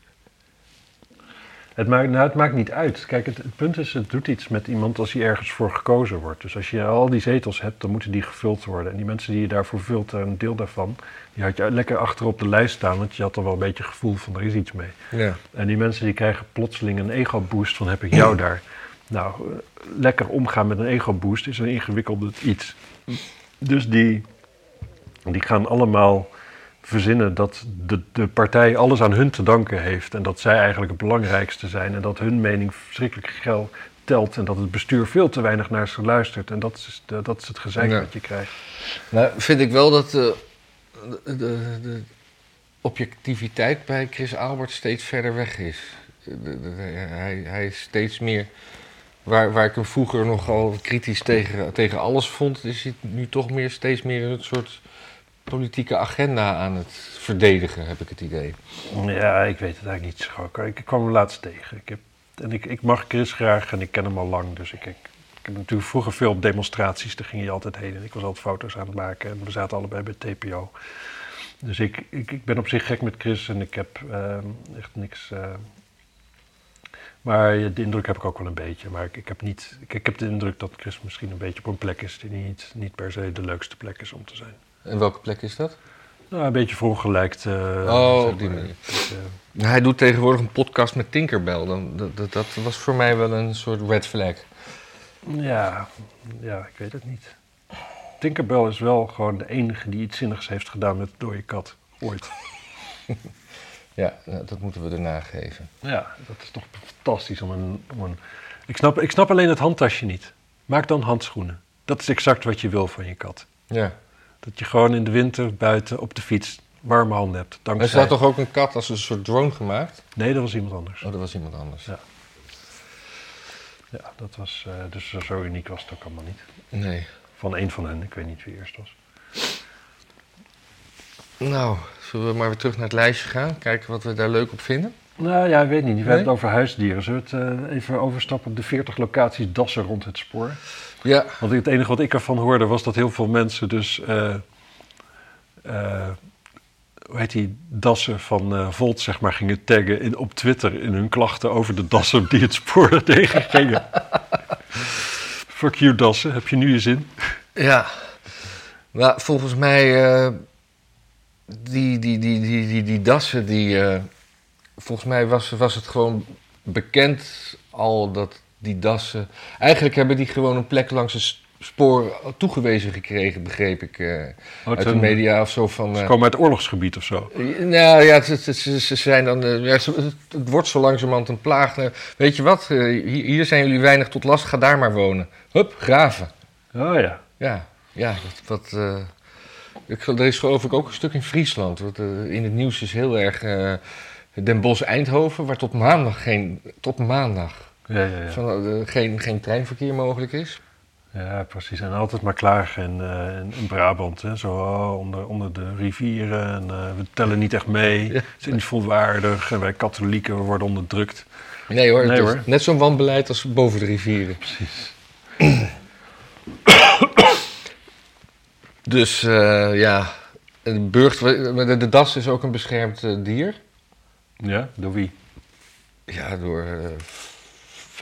Speaker 2: Het maakt, nou, het maakt niet uit. Kijk, het, het punt is, het doet iets met iemand als hij ergens voor gekozen wordt. Dus als je al die zetels hebt, dan moeten die gevuld worden. En die mensen die je daarvoor vult, een deel daarvan, die had je lekker achter op de lijst staan. Want je had er wel een beetje gevoel van, er is iets mee.
Speaker 1: Ja.
Speaker 2: En die mensen die krijgen plotseling een ego-boost van heb ik jou daar. Nou, lekker omgaan met een ego-boost is een ingewikkelde iets. Dus die, die gaan allemaal verzinnen dat de, de partij alles aan hun te danken heeft. En dat zij eigenlijk het belangrijkste zijn. En dat hun mening verschrikkelijk geld telt. En dat het bestuur veel te weinig naar ze luistert. En dat is, de- dat is het gezeik
Speaker 1: Ja.
Speaker 2: wat je krijgt.
Speaker 1: Nou, vind ik wel dat eh, de, de, de objectiviteit bij Chris Albert steeds verder weg is. Hij, hij is steeds meer. Waar, waar ik hem vroeger nogal kritisch tegen, tegen alles vond, is hij nu toch meer steeds meer een soort politieke agenda aan het verdedigen, heb ik het idee.
Speaker 2: Ja, ik weet het eigenlijk niet zo. Ik, ik kwam hem laatst tegen. Ik heb, en ik, ik mag Chris graag en ik ken hem al lang. Dus ik, ik, heb natuurlijk vroeger veel op demonstraties. Daar ging hij altijd heen. En ik was altijd foto's aan het maken. En we zaten allebei bij TPO. Dus ik, ik, ik ben op zich gek met Chris en ik heb ehm, echt niks. eh, maar de indruk heb ik ook wel een beetje. Maar ik, ik, heb niet, ik heb de indruk dat Chris misschien een beetje op een plek is die niet, niet per se de leukste plek is om te zijn.
Speaker 1: En welke plek is dat?
Speaker 2: Nou, een beetje verongelijkt. eh,
Speaker 1: Oh, op die manier.
Speaker 2: Dus, eh,
Speaker 1: Hij doet tegenwoordig een podcast met Tinkerbell. Dan, dat, dat, dat was voor mij wel een soort red flag.
Speaker 2: Ja, ja, ik weet het niet. Tinkerbell is wel gewoon de enige die iets zinnigs heeft gedaan met dode kat. Ooit.
Speaker 1: Ja, nou, dat moeten we erna geven.
Speaker 2: Ja, dat is toch fantastisch om een... Om een... Ik, snap, ik snap alleen het handtasje niet. Maak dan handschoenen. Dat is exact wat je wil van je kat.
Speaker 1: Ja.
Speaker 2: Dat je gewoon in de winter buiten op de fiets warme handen hebt.
Speaker 1: Er
Speaker 2: Dankzij...
Speaker 1: staat toch ook een kat als een soort drone gemaakt?
Speaker 2: Nee, dat was iemand anders.
Speaker 1: Oh, dat was iemand anders.
Speaker 2: Ja. Ja, dat was... eh, dus zo uniek was het ook allemaal niet.
Speaker 1: Nee.
Speaker 2: Van één van hen, ik weet niet wie eerst was.
Speaker 1: Nou, zullen we maar weer terug naar het lijstje gaan? Kijken wat we daar leuk op vinden?
Speaker 2: Nou ja, ik weet niet. We
Speaker 1: Nee?
Speaker 2: hebben het over huisdieren. Zullen we het eh, even overstappen op de 40 locaties dassen rond het spoor?
Speaker 1: Ja.
Speaker 2: Want het enige wat ik ervan hoorde was dat heel veel mensen dus... eh, eh, hoe heet die dassen van eh, Volt, zeg maar, gingen taggen in, op Twitter in hun klachten over de dassen die het spoor tegen gingen. Fuck you dassen, heb je nu je zin?
Speaker 1: Ja. Nou, volgens mij, die, die, die, die, die, die dassen, die, volgens mij was, was het gewoon bekend al dat die dassen... Eigenlijk hebben die gewoon een plek langs het s- spoor toegewezen gekregen, begreep ik, eh, uit de media of zo van...
Speaker 2: Ze
Speaker 1: eh,
Speaker 2: komen uit oorlogsgebied of zo.
Speaker 1: nou ja, ze, ze zijn dan, eh, ja, ze- het, wordt zo langzamerhand een plaag. Weet je wat, hier, hier zijn jullie weinig tot last, ga daar maar wonen. Hup, graven.
Speaker 2: Oh ja.
Speaker 1: Ja, ja, dat, wat, eh, ik, er is geloof ik ook een stuk in Friesland. Wat, in het nieuws is heel erg Den Bosch-Eindhoven, waar tot maandag geen, tot maandag
Speaker 2: Ja, ja, ja.
Speaker 1: van, eh, geen, geen treinverkeer mogelijk is.
Speaker 2: Ja, precies. En altijd maar klagen in, eh, in, in Brabant. Hè? Zo oh, onder, onder de rivieren. En eh, we tellen niet echt mee. Ze zijn niet volwaardig. En wij katholieken worden onderdrukt.
Speaker 1: Nee hoor,
Speaker 2: Nee,
Speaker 1: het is
Speaker 2: hoor.
Speaker 1: net zo'n wanbeleid als boven de rivieren.
Speaker 2: Precies.
Speaker 1: Dus ja, de, burcht, de, de das is ook een beschermd dier.
Speaker 2: Ja, door wie?
Speaker 1: Ja, door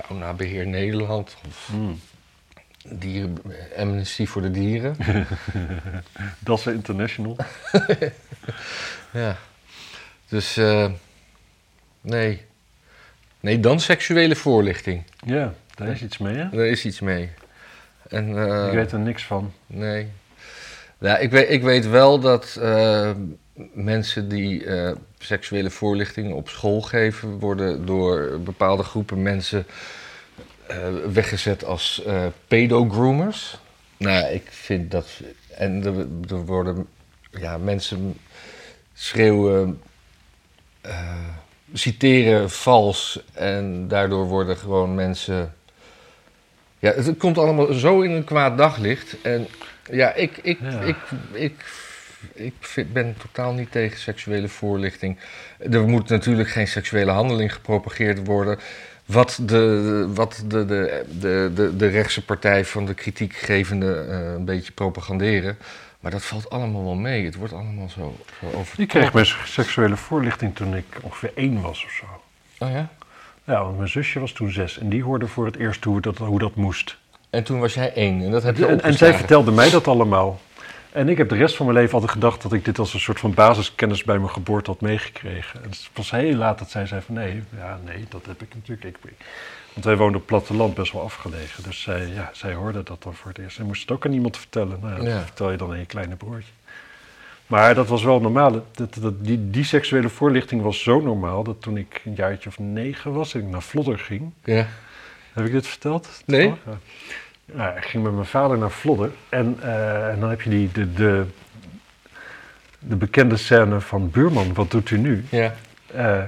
Speaker 1: Faunabeheer Nederland of
Speaker 2: Hmm.
Speaker 1: dieren, Amnesty voor de Dieren.
Speaker 2: Dassen International.
Speaker 1: ja. Dus eh, nee. Nee, dan seksuele voorlichting.
Speaker 2: Ja, daar is iets mee, hè?
Speaker 1: Daar is iets mee. En, eh,
Speaker 2: Ik weet er niks van.
Speaker 1: Nee. Ja, ik, weet, ik weet wel dat eh, mensen die eh, seksuele voorlichting op school geven, worden door bepaalde groepen mensen eh, weggezet als eh pedogroomers. Nou, ik vind dat. En er, er worden. Ja, mensen schreeuwen. citeren vals. En daardoor worden gewoon mensen. Ja, het komt allemaal zo in een kwaad daglicht. En ja, ik, ik,
Speaker 2: Ja.
Speaker 1: ik, ik, ik vind- ben totaal niet tegen seksuele voorlichting. Er moet natuurlijk geen seksuele handeling gepropageerd worden. Wat de, wat de, de, de, de, de rechtse partij van de kritiekgevende eh, een beetje propaganderen. Maar dat valt allemaal wel mee. Het wordt allemaal zo, zo over.
Speaker 2: Ik kreeg mijn seksuele voorlichting toen ik ongeveer één was of zo.
Speaker 1: Oh ja?
Speaker 2: Ja, want mijn zusje was toen zes en die hoorde voor het eerst hoe dat, hoe dat moest.
Speaker 1: En toen was jij één. En dat heb je
Speaker 2: En, en zij vertelde mij dat allemaal. En ik heb de rest van mijn leven altijd gedacht dat ik dit als een soort van basiskennis bij mijn geboorte had meegekregen. En het was heel laat dat zij zei van nee, ja, nee, dat heb ik natuurlijk. Ik, want wij woonden op het platteland best wel afgelegen. Dus zij, ja, zij hoorde dat dan voor het eerst. En moest het ook aan iemand vertellen. Nou, ja, dat
Speaker 1: Ja.
Speaker 2: vertel je dan aan je kleine broertje. Maar dat was wel normaal. Dat, dat, die, die seksuele voorlichting was zo normaal dat toen ik een jaartje of negen was en ik naar Vlodder ging.
Speaker 1: Ja.
Speaker 2: Heb ik dit verteld?
Speaker 1: Nee.
Speaker 2: Ja. Nou, ik ging met mijn vader naar Vlodder. En, eh, en dan heb je die, de, de, de bekende scène van Buurman, wat doet u nu?
Speaker 1: Ja.
Speaker 2: Eh,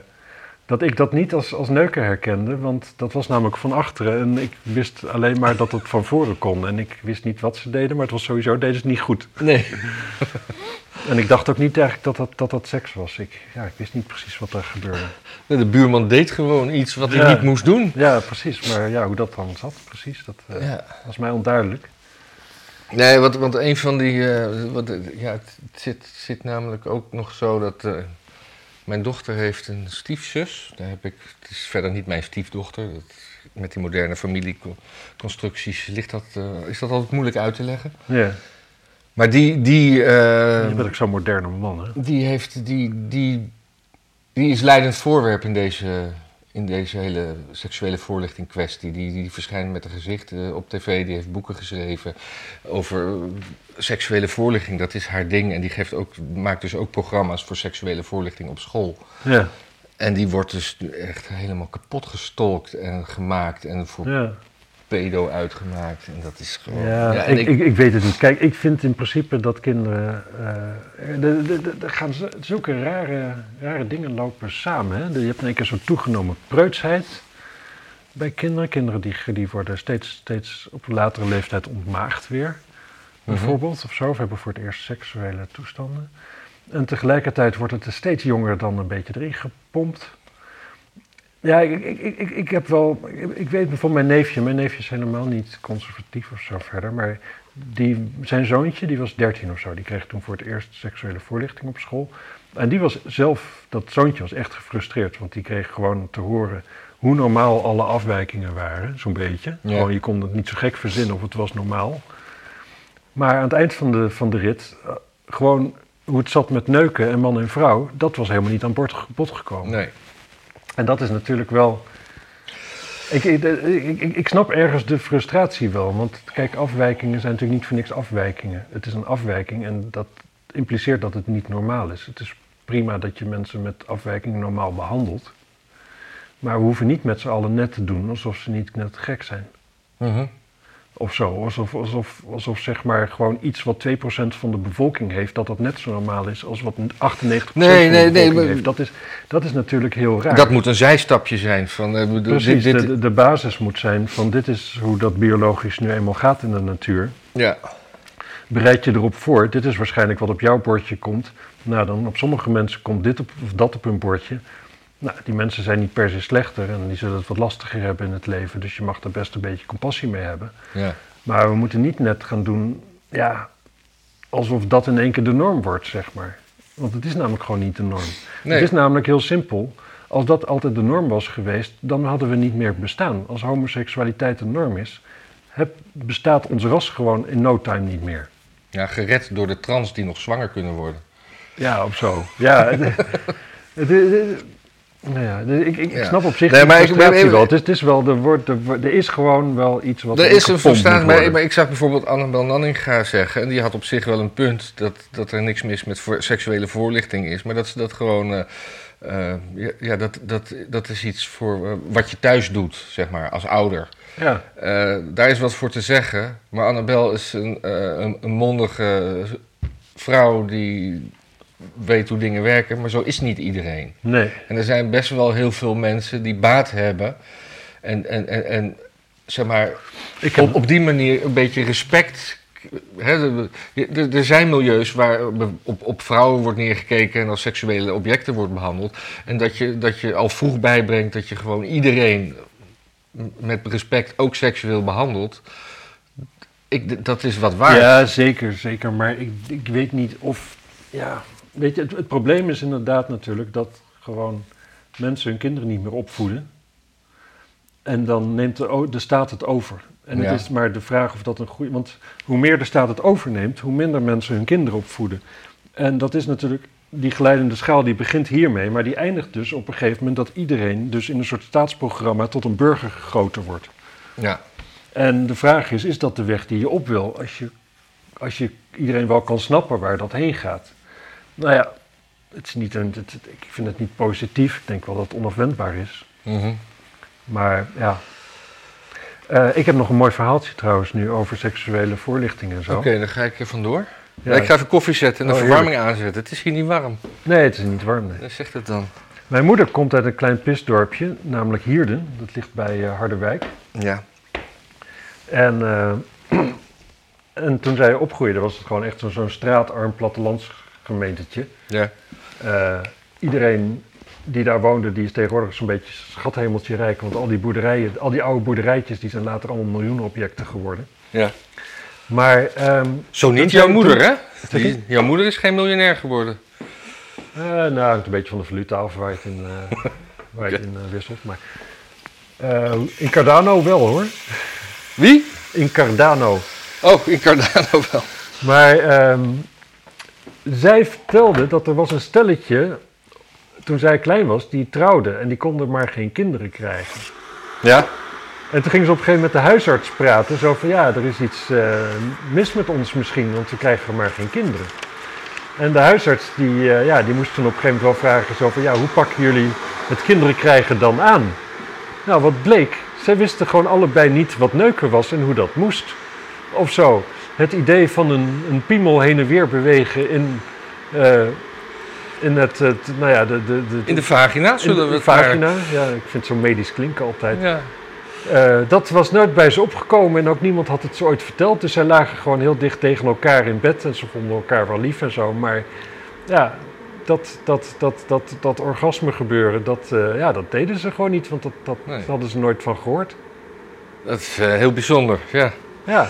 Speaker 2: dat ik dat niet als, als neuken herkende, want dat was namelijk van achteren. En ik wist alleen maar dat het van voren kon. En ik wist niet wat ze deden, maar het was sowieso, deden ze het niet goed.
Speaker 1: Nee.
Speaker 2: En ik dacht ook niet eigenlijk dat dat, dat, dat seks was. Ik, ja, ik wist niet precies wat er gebeurde.
Speaker 1: De buurman deed gewoon iets wat hij
Speaker 2: Ja.
Speaker 1: niet moest doen.
Speaker 2: Ja, precies. Maar ja, hoe dat dan zat, precies, dat eh,
Speaker 1: Ja.
Speaker 2: was mij onduidelijk.
Speaker 1: Nee, want, want een van die. eh, wat, ja, het, het zit, zit namelijk ook nog zo dat. eh, mijn dochter heeft een stiefzus. Daar heb ik, het is verder niet mijn stiefdochter. Dat, met die moderne familieconstructies ligt dat, eh, is dat altijd moeilijk uit te leggen.
Speaker 2: Ja,
Speaker 1: Maar die. die eh,
Speaker 2: je bent ook zo'n moderne man, hè?
Speaker 1: Die, heeft, die, die, die is leidend voorwerp in deze, in deze hele seksuele voorlichting kwestie. Die, die verschijnt met een gezicht eh, op tv, die heeft boeken geschreven over eh, seksuele voorlichting. Dat is haar ding en die geeft ook, maakt dus ook programma's voor seksuele voorlichting op school.
Speaker 2: Ja,
Speaker 1: En die wordt dus echt helemaal kapot gestolkt en gemaakt en voor
Speaker 2: ja.
Speaker 1: Pedo uitgemaakt. En dat is gewoon...
Speaker 2: Ja, ik, ik, ik weet het niet. Kijk, ik vind in principe dat kinderen. eh, Er gaan zulke rare, rare dingen lopen samen. Hè? Je hebt in één keer zo'n toegenomen preutsheid bij kinderen. Kinderen die, die worden steeds, steeds op een latere leeftijd ontmaagd weer. Bijvoorbeeld, of zo. Of hebben voor het eerst seksuele toestanden. En tegelijkertijd wordt het er steeds jonger dan een beetje erin gepompt. Ja, ik, ik, ik, ik- heb wel. Ik, weet bijvoorbeeld mijn neefje. Mijn neefje is helemaal niet conservatief of zo verder. Maar die, zijn zoontje, die was 13 of zo. Die kreeg toen voor het eerst seksuele voorlichting op school. En die was zelf, dat zoontje was echt gefrustreerd. Want die kreeg gewoon te horen hoe normaal alle afwijkingen waren. Zo'n beetje.
Speaker 1: Ja.
Speaker 2: Gewoon, je kon het niet zo gek verzinnen of het was normaal. Maar aan het eind van de, van de rit, eh, gewoon hoe het zat met neuken en man en vrouw, dat was helemaal niet aan bod, bod gekomen.
Speaker 1: Nee.
Speaker 2: En dat is natuurlijk wel. Ik, ik, ik, ik- snap ergens de frustratie wel. Want kijk, afwijkingen zijn natuurlijk niet voor niks afwijkingen. Het is een afwijking en dat impliceert dat het niet normaal is. Het is prima dat je mensen met afwijkingen normaal behandelt. Maar we hoeven niet met z'n allen net te doen alsof ze niet net gek zijn.
Speaker 1: Mhm.
Speaker 2: Of zo. Alsof, alsof, alsof zeg maar gewoon iets wat 2% van de bevolking heeft, dat dat net zo normaal is als wat 98%
Speaker 1: Nee,
Speaker 2: van de
Speaker 1: nee, nee,
Speaker 2: bevolking
Speaker 1: maar-
Speaker 2: heeft. Dat is, dat is natuurlijk heel raar.
Speaker 1: Dat moet een zijstapje zijn. Van, eh, bedoel,
Speaker 2: Precies,
Speaker 1: dit- dit-
Speaker 2: de, de basis moet zijn van dit is hoe dat biologisch nu eenmaal gaat in de natuur.
Speaker 1: ja.
Speaker 2: Bereid je erop voor, dit is waarschijnlijk wat op jouw bordje komt. Nou, dan op sommige mensen komt dit op, of dat op hun bordje. Nou, die mensen zijn niet per se slechter en die zullen het wat lastiger hebben in het leven. Dus je mag er best een beetje compassie mee hebben.
Speaker 1: ja.
Speaker 2: Maar we moeten niet net gaan doen, ja, alsof dat in één keer de norm wordt, zeg maar. Want het is namelijk gewoon niet de norm.
Speaker 1: Nee.
Speaker 2: Het is namelijk heel simpel. Als dat altijd de norm was geweest, dan hadden we niet meer bestaan. Als homoseksualiteit de norm is, heb, bestaat ons ras gewoon in no time niet meer.
Speaker 1: Ja, gered door de trans die nog zwanger kunnen worden.
Speaker 2: Ja, of zo. Ja, het, het- het- nou ja, de- ik, ik, ik
Speaker 1: Ja.
Speaker 2: snap op zich
Speaker 1: Nee, maar ik-
Speaker 2: frustratie
Speaker 1: maar-
Speaker 2: wel. Het is, het is wel, er, wordt, er, er is gewoon wel iets wat
Speaker 1: Er is een verstaan, maar, ik zag bijvoorbeeld Annabel Nanninga zeggen, en die had op zich wel een punt, dat, dat er niks mis met voor- seksuele voorlichting is, maar dat ze dat gewoon, eh, eh, ja, ja, dat, dat, dat is iets voor eh, wat je thuis doet, zeg maar, als ouder.
Speaker 2: Ja,
Speaker 1: daar is wat voor te zeggen, maar Annabel is een, een, een mondige vrouw die weet hoe dingen werken, maar zo is niet iedereen.
Speaker 2: nee.
Speaker 1: En er zijn best wel heel veel mensen die baat hebben. En, en, en, en zeg maar,
Speaker 2: Ik heb,
Speaker 1: op, op die manier een beetje respect. Er- zijn milieus waar op, op vrouwen wordt neergekeken en als seksuele objecten wordt behandeld. En dat je, dat je al vroeg bijbrengt dat je gewoon iedereen met respect ook seksueel behandelt. Ik, dat is wat waard.
Speaker 2: Ja, zeker, zeker. Maar ik, ik weet niet of. Ja, weet je, het, het probleem is inderdaad natuurlijk dat gewoon mensen hun kinderen niet meer opvoeden. En dan neemt de, de staat het over. En
Speaker 1: Ja.
Speaker 2: het is maar de vraag of dat een goede. Want hoe meer de staat het overneemt, hoe minder mensen hun kinderen opvoeden. En dat is natuurlijk. Die glijdende schaal die begint hiermee, maar die eindigt dus op een gegeven moment dat iedereen dus in een soort staatsprogramma tot een burger gegoten wordt.
Speaker 1: Ja.
Speaker 2: En de vraag is, is dat de weg die je op wil? Als je, als je iedereen wel kan snappen waar dat heen gaat. Nou ja, het is niet een, het- ik vind het niet positief. Ik denk wel dat het onafwendbaar is.
Speaker 1: Mhm.
Speaker 2: Maar ja. Eh, ik heb nog een mooi verhaaltje trouwens nu over seksuele voorlichting en zo.
Speaker 1: Oké, dan ga ik er vandoor.
Speaker 2: Ja.
Speaker 1: ik ga even koffie zetten en de
Speaker 2: Oh,
Speaker 1: verwarming aanzetten. Het is hier niet warm.
Speaker 2: Nee, het is niet warm. Nee.
Speaker 1: Dan zegt het dan.
Speaker 2: Mijn moeder komt uit een klein pisdorpje, namelijk Hierden. Dat ligt bij eh, Harderwijk.
Speaker 1: Ja.
Speaker 2: En, eh, en toen zij opgroeide was het gewoon echt zo'n straatarm gemeentetje.
Speaker 1: Ja.
Speaker 2: Eh, iedereen die daar woonde, die is tegenwoordig zo'n beetje schathemeltje rijk. Want al die boerderijen, al die oude boerderijtjes, die zijn later allemaal miljoenenobjecten geworden.
Speaker 1: ja.
Speaker 2: Maar ehm,
Speaker 1: Zo niet jouw moeder, hè? Die- jouw moeder is geen miljonair geworden.
Speaker 2: eh, nou, hangt een beetje van de valuta af waar je het in, eh, waar je het in wisselt. Maar in Cardano wel hoor.
Speaker 1: Wie?
Speaker 2: In Cardano.
Speaker 1: Oh, in Cardano wel.
Speaker 2: Maar ehm, zij vertelde dat er was een stelletje, toen zij klein was, die trouwde en die konden maar geen kinderen krijgen.
Speaker 1: Ja?
Speaker 2: En toen gingen ze op een gegeven moment met de huisarts praten, zo van ja, er is iets eh, mis met ons misschien, want we krijgen maar geen kinderen. En de huisarts die, eh, ja, die moest toen op een gegeven moment wel vragen, zo van ja, hoe pakken jullie het kinderen krijgen dan aan? Nou, wat bleek, zij wisten gewoon allebei niet wat neuken was en hoe dat moest. Of zo. Het idee van een, een piemel heen en weer bewegen in, eh, in het, het, nou ja, de, de, de,
Speaker 1: In de vagina
Speaker 2: in
Speaker 1: zullen
Speaker 2: de
Speaker 1: we het
Speaker 2: vagina. Ja, ik vind het zo medisch klinken altijd.
Speaker 1: Ja.
Speaker 2: Eh, dat was nooit bij ze opgekomen en ook niemand had het ze ooit verteld. Dus zij lagen gewoon heel dicht tegen elkaar in bed en ze vonden elkaar wel lief en zo. Maar ja, dat, dat, dat, dat, dat orgasme gebeuren, dat, eh, ja, dat deden ze gewoon niet, want dat, dat
Speaker 1: Nee.
Speaker 2: hadden ze nooit van gehoord.
Speaker 1: Dat is heel bijzonder, ja.
Speaker 2: Ja.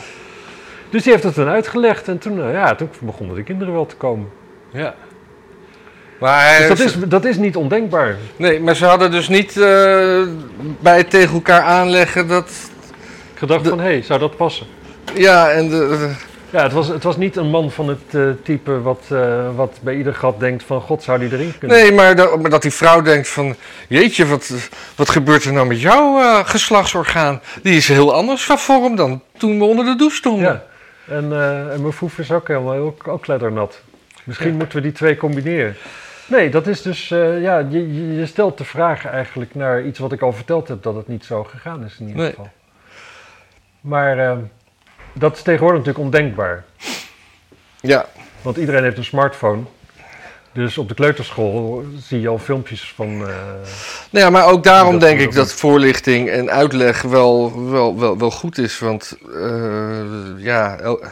Speaker 2: Dus die heeft het dan uitgelegd en toen, eh, ja, toen begonnen de kinderen wel te komen.
Speaker 1: ja. Maar,
Speaker 2: Dus dat is, dat is niet ondenkbaar.
Speaker 1: Nee, maar ze hadden dus niet eh, bij het tegen elkaar aanleggen dat...
Speaker 2: Gedacht
Speaker 1: De-
Speaker 2: van, hé, hey, zou dat passen?
Speaker 1: Ja, en de,
Speaker 2: Ja, het was, het was niet een man van het eh, type wat, wat bij ieder gat denkt van, god, zou die erin kunnen?
Speaker 1: Nee, maar dat, maar dat die vrouw denkt van... Jeetje, wat, wat gebeurt er nou met jouw geslachtsorgaan? Die is heel anders van vorm dan toen we onder de douche stonden.
Speaker 2: Ja, en, eh, en mijn foef is ook helemaal ook, ook. Misschien moeten we die twee combineren. Nee, dat is dus, eh, ja, je, je- stelt de vraag eigenlijk naar iets wat ik al verteld heb, dat het niet zo gegaan is in ieder
Speaker 1: Nee.
Speaker 2: geval. Maar eh, dat is tegenwoordig natuurlijk ondenkbaar.
Speaker 1: Ja,
Speaker 2: Want iedereen heeft een smartphone. Dus op de kleuterschool zie je al filmpjes van... eh,
Speaker 1: Nou ja, maar ook daarom denk ik dat voorlichting en uitleg wel, wel, wel, wel goed is. Want eh, ja, el-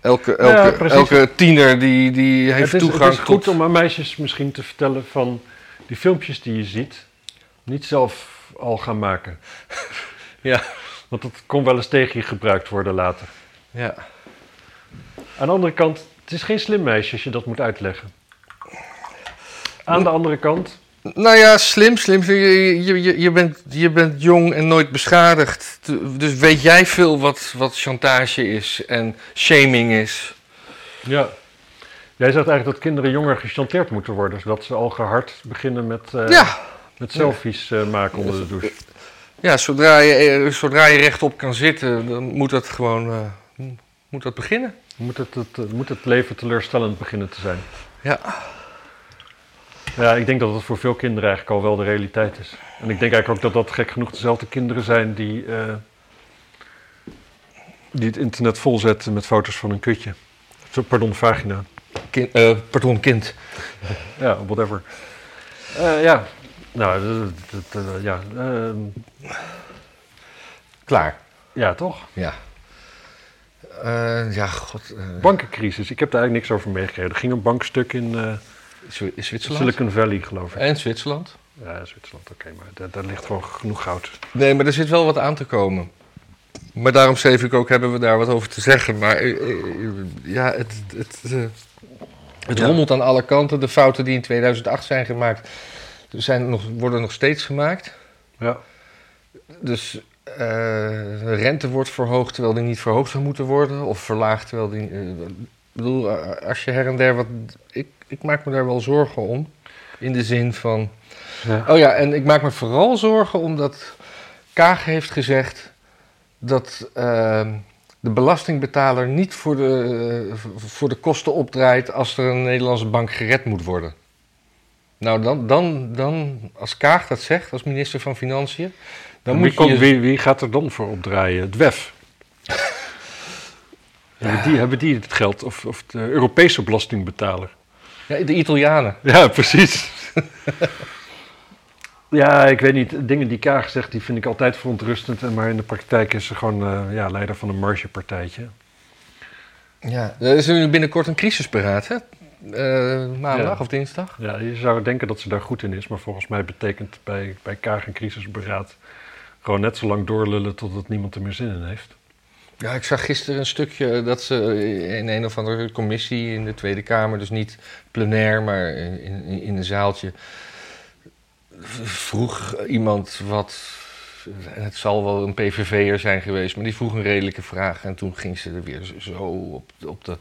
Speaker 1: elke, elke,
Speaker 2: Ja,
Speaker 1: elke tiener die, die heeft
Speaker 2: het, is,
Speaker 1: toegang
Speaker 2: het is goed
Speaker 1: tot...
Speaker 2: om aan meisjes misschien te vertellen van die filmpjes die je ziet, niet zelf al gaan maken.
Speaker 1: Ja.
Speaker 2: Want dat kon wel eens tegen je gebruikt worden later.
Speaker 1: Ja.
Speaker 2: Aan de andere kant, het is geen slim meisje als je dat moet uitleggen. Aan de andere kant,
Speaker 1: Nou ja, slim, slim. Je, je, je, bent, je bent jong en nooit beschadigd. Dus weet jij veel wat, wat chantage is en shaming is?
Speaker 2: ja. Jij zegt eigenlijk dat kinderen jonger gechanteerd moeten worden, zodat ze al gehard beginnen met, eh,
Speaker 1: Ja.
Speaker 2: met selfies eh, maken onder de douche.
Speaker 1: Ja, zodra je, eh, zodra je rechtop kan zitten, dan moet dat gewoon moet dat beginnen.
Speaker 2: Moet het, het, moet het leven teleurstellend beginnen te zijn?
Speaker 1: Ja.
Speaker 2: Ja, ik denk dat het voor veel kinderen eigenlijk al wel de realiteit is. En ik denk eigenlijk ook dat dat gek genoeg dezelfde kinderen zijn die, eh, die het internet volzetten met foto's van een kutje. Pardon, vagina.
Speaker 1: Kind, eh, pardon, kind.
Speaker 2: Ja, whatever. Eh, ja, nou, dat- dat- dat- ja, ehm,
Speaker 1: Klaar.
Speaker 2: ja, toch?
Speaker 1: Ja. Ja, god.
Speaker 2: Bankencrisis, ik heb daar eigenlijk niks over meegekregen. Er ging een bankstuk in
Speaker 1: Zwitserland?
Speaker 2: Silicon Valley, geloof ik.
Speaker 1: En Zwitserland?
Speaker 2: Ja, Zwitserland, oké, maar daar, daar ligt gewoon genoeg goud.
Speaker 1: Nee, maar er zit wel wat aan te komen. Maar daarom schreef ik ook, hebben we daar wat over te zeggen. Maar eh, eh, ja, het, het, eh, het
Speaker 2: Ja.
Speaker 1: rommelt aan alle kanten. De fouten die in 2008 zijn gemaakt, zijn nog, worden nog steeds gemaakt.
Speaker 2: Ja.
Speaker 1: Dus eh, de rente wordt verhoogd terwijl die niet verhoogd zou moeten worden. Of verlaagd terwijl die... ik bedoel, als je her en der wat... Ik, ik maak me daar wel zorgen om. In de zin van...
Speaker 2: ja.
Speaker 1: Oh ja, en ik maak me vooral zorgen omdat Kaag heeft gezegd dat ehm, de belastingbetaler niet voor de, eh, voor de kosten opdraait als er een Nederlandse bank gered moet worden. Nou, dan, dan, dan als Kaag dat zegt, als minister van Financiën, dan
Speaker 2: wie,
Speaker 1: moet je...
Speaker 2: komt-
Speaker 1: je-
Speaker 2: wie, wie gaat er dan voor opdraaien? Het WEF. Hebben, die, hebben die het geld? Of, of de Europese belastingbetaler?
Speaker 1: Ja, de Italianen.
Speaker 2: Ja, precies. ja, ik weet niet. Dingen die Kaag zegt, die vind ik altijd verontrustend. En Maar in de praktijk is ze gewoon eh, ja, leider van een margepartijtje.
Speaker 1: Ja, er is nu binnenkort een crisisberaad, hè? eh, maandag
Speaker 2: Ja.
Speaker 1: of dinsdag.
Speaker 2: Ja, je zou denken dat ze daar goed in is, maar volgens mij betekent bij, bij Kaag en crisisberaad gewoon net zo lang doorlullen totdat niemand er meer zin in heeft.
Speaker 1: Ja, ik zag gisteren een stukje dat ze in een of andere commissie in de Tweede Kamer, dus niet plenair, maar in, in, een zaaltje, vroeg iemand wat. Het zal wel een PVV'er zijn geweest, maar die vroeg een redelijke vraag. En toen ging ze er weer zo- op, op de,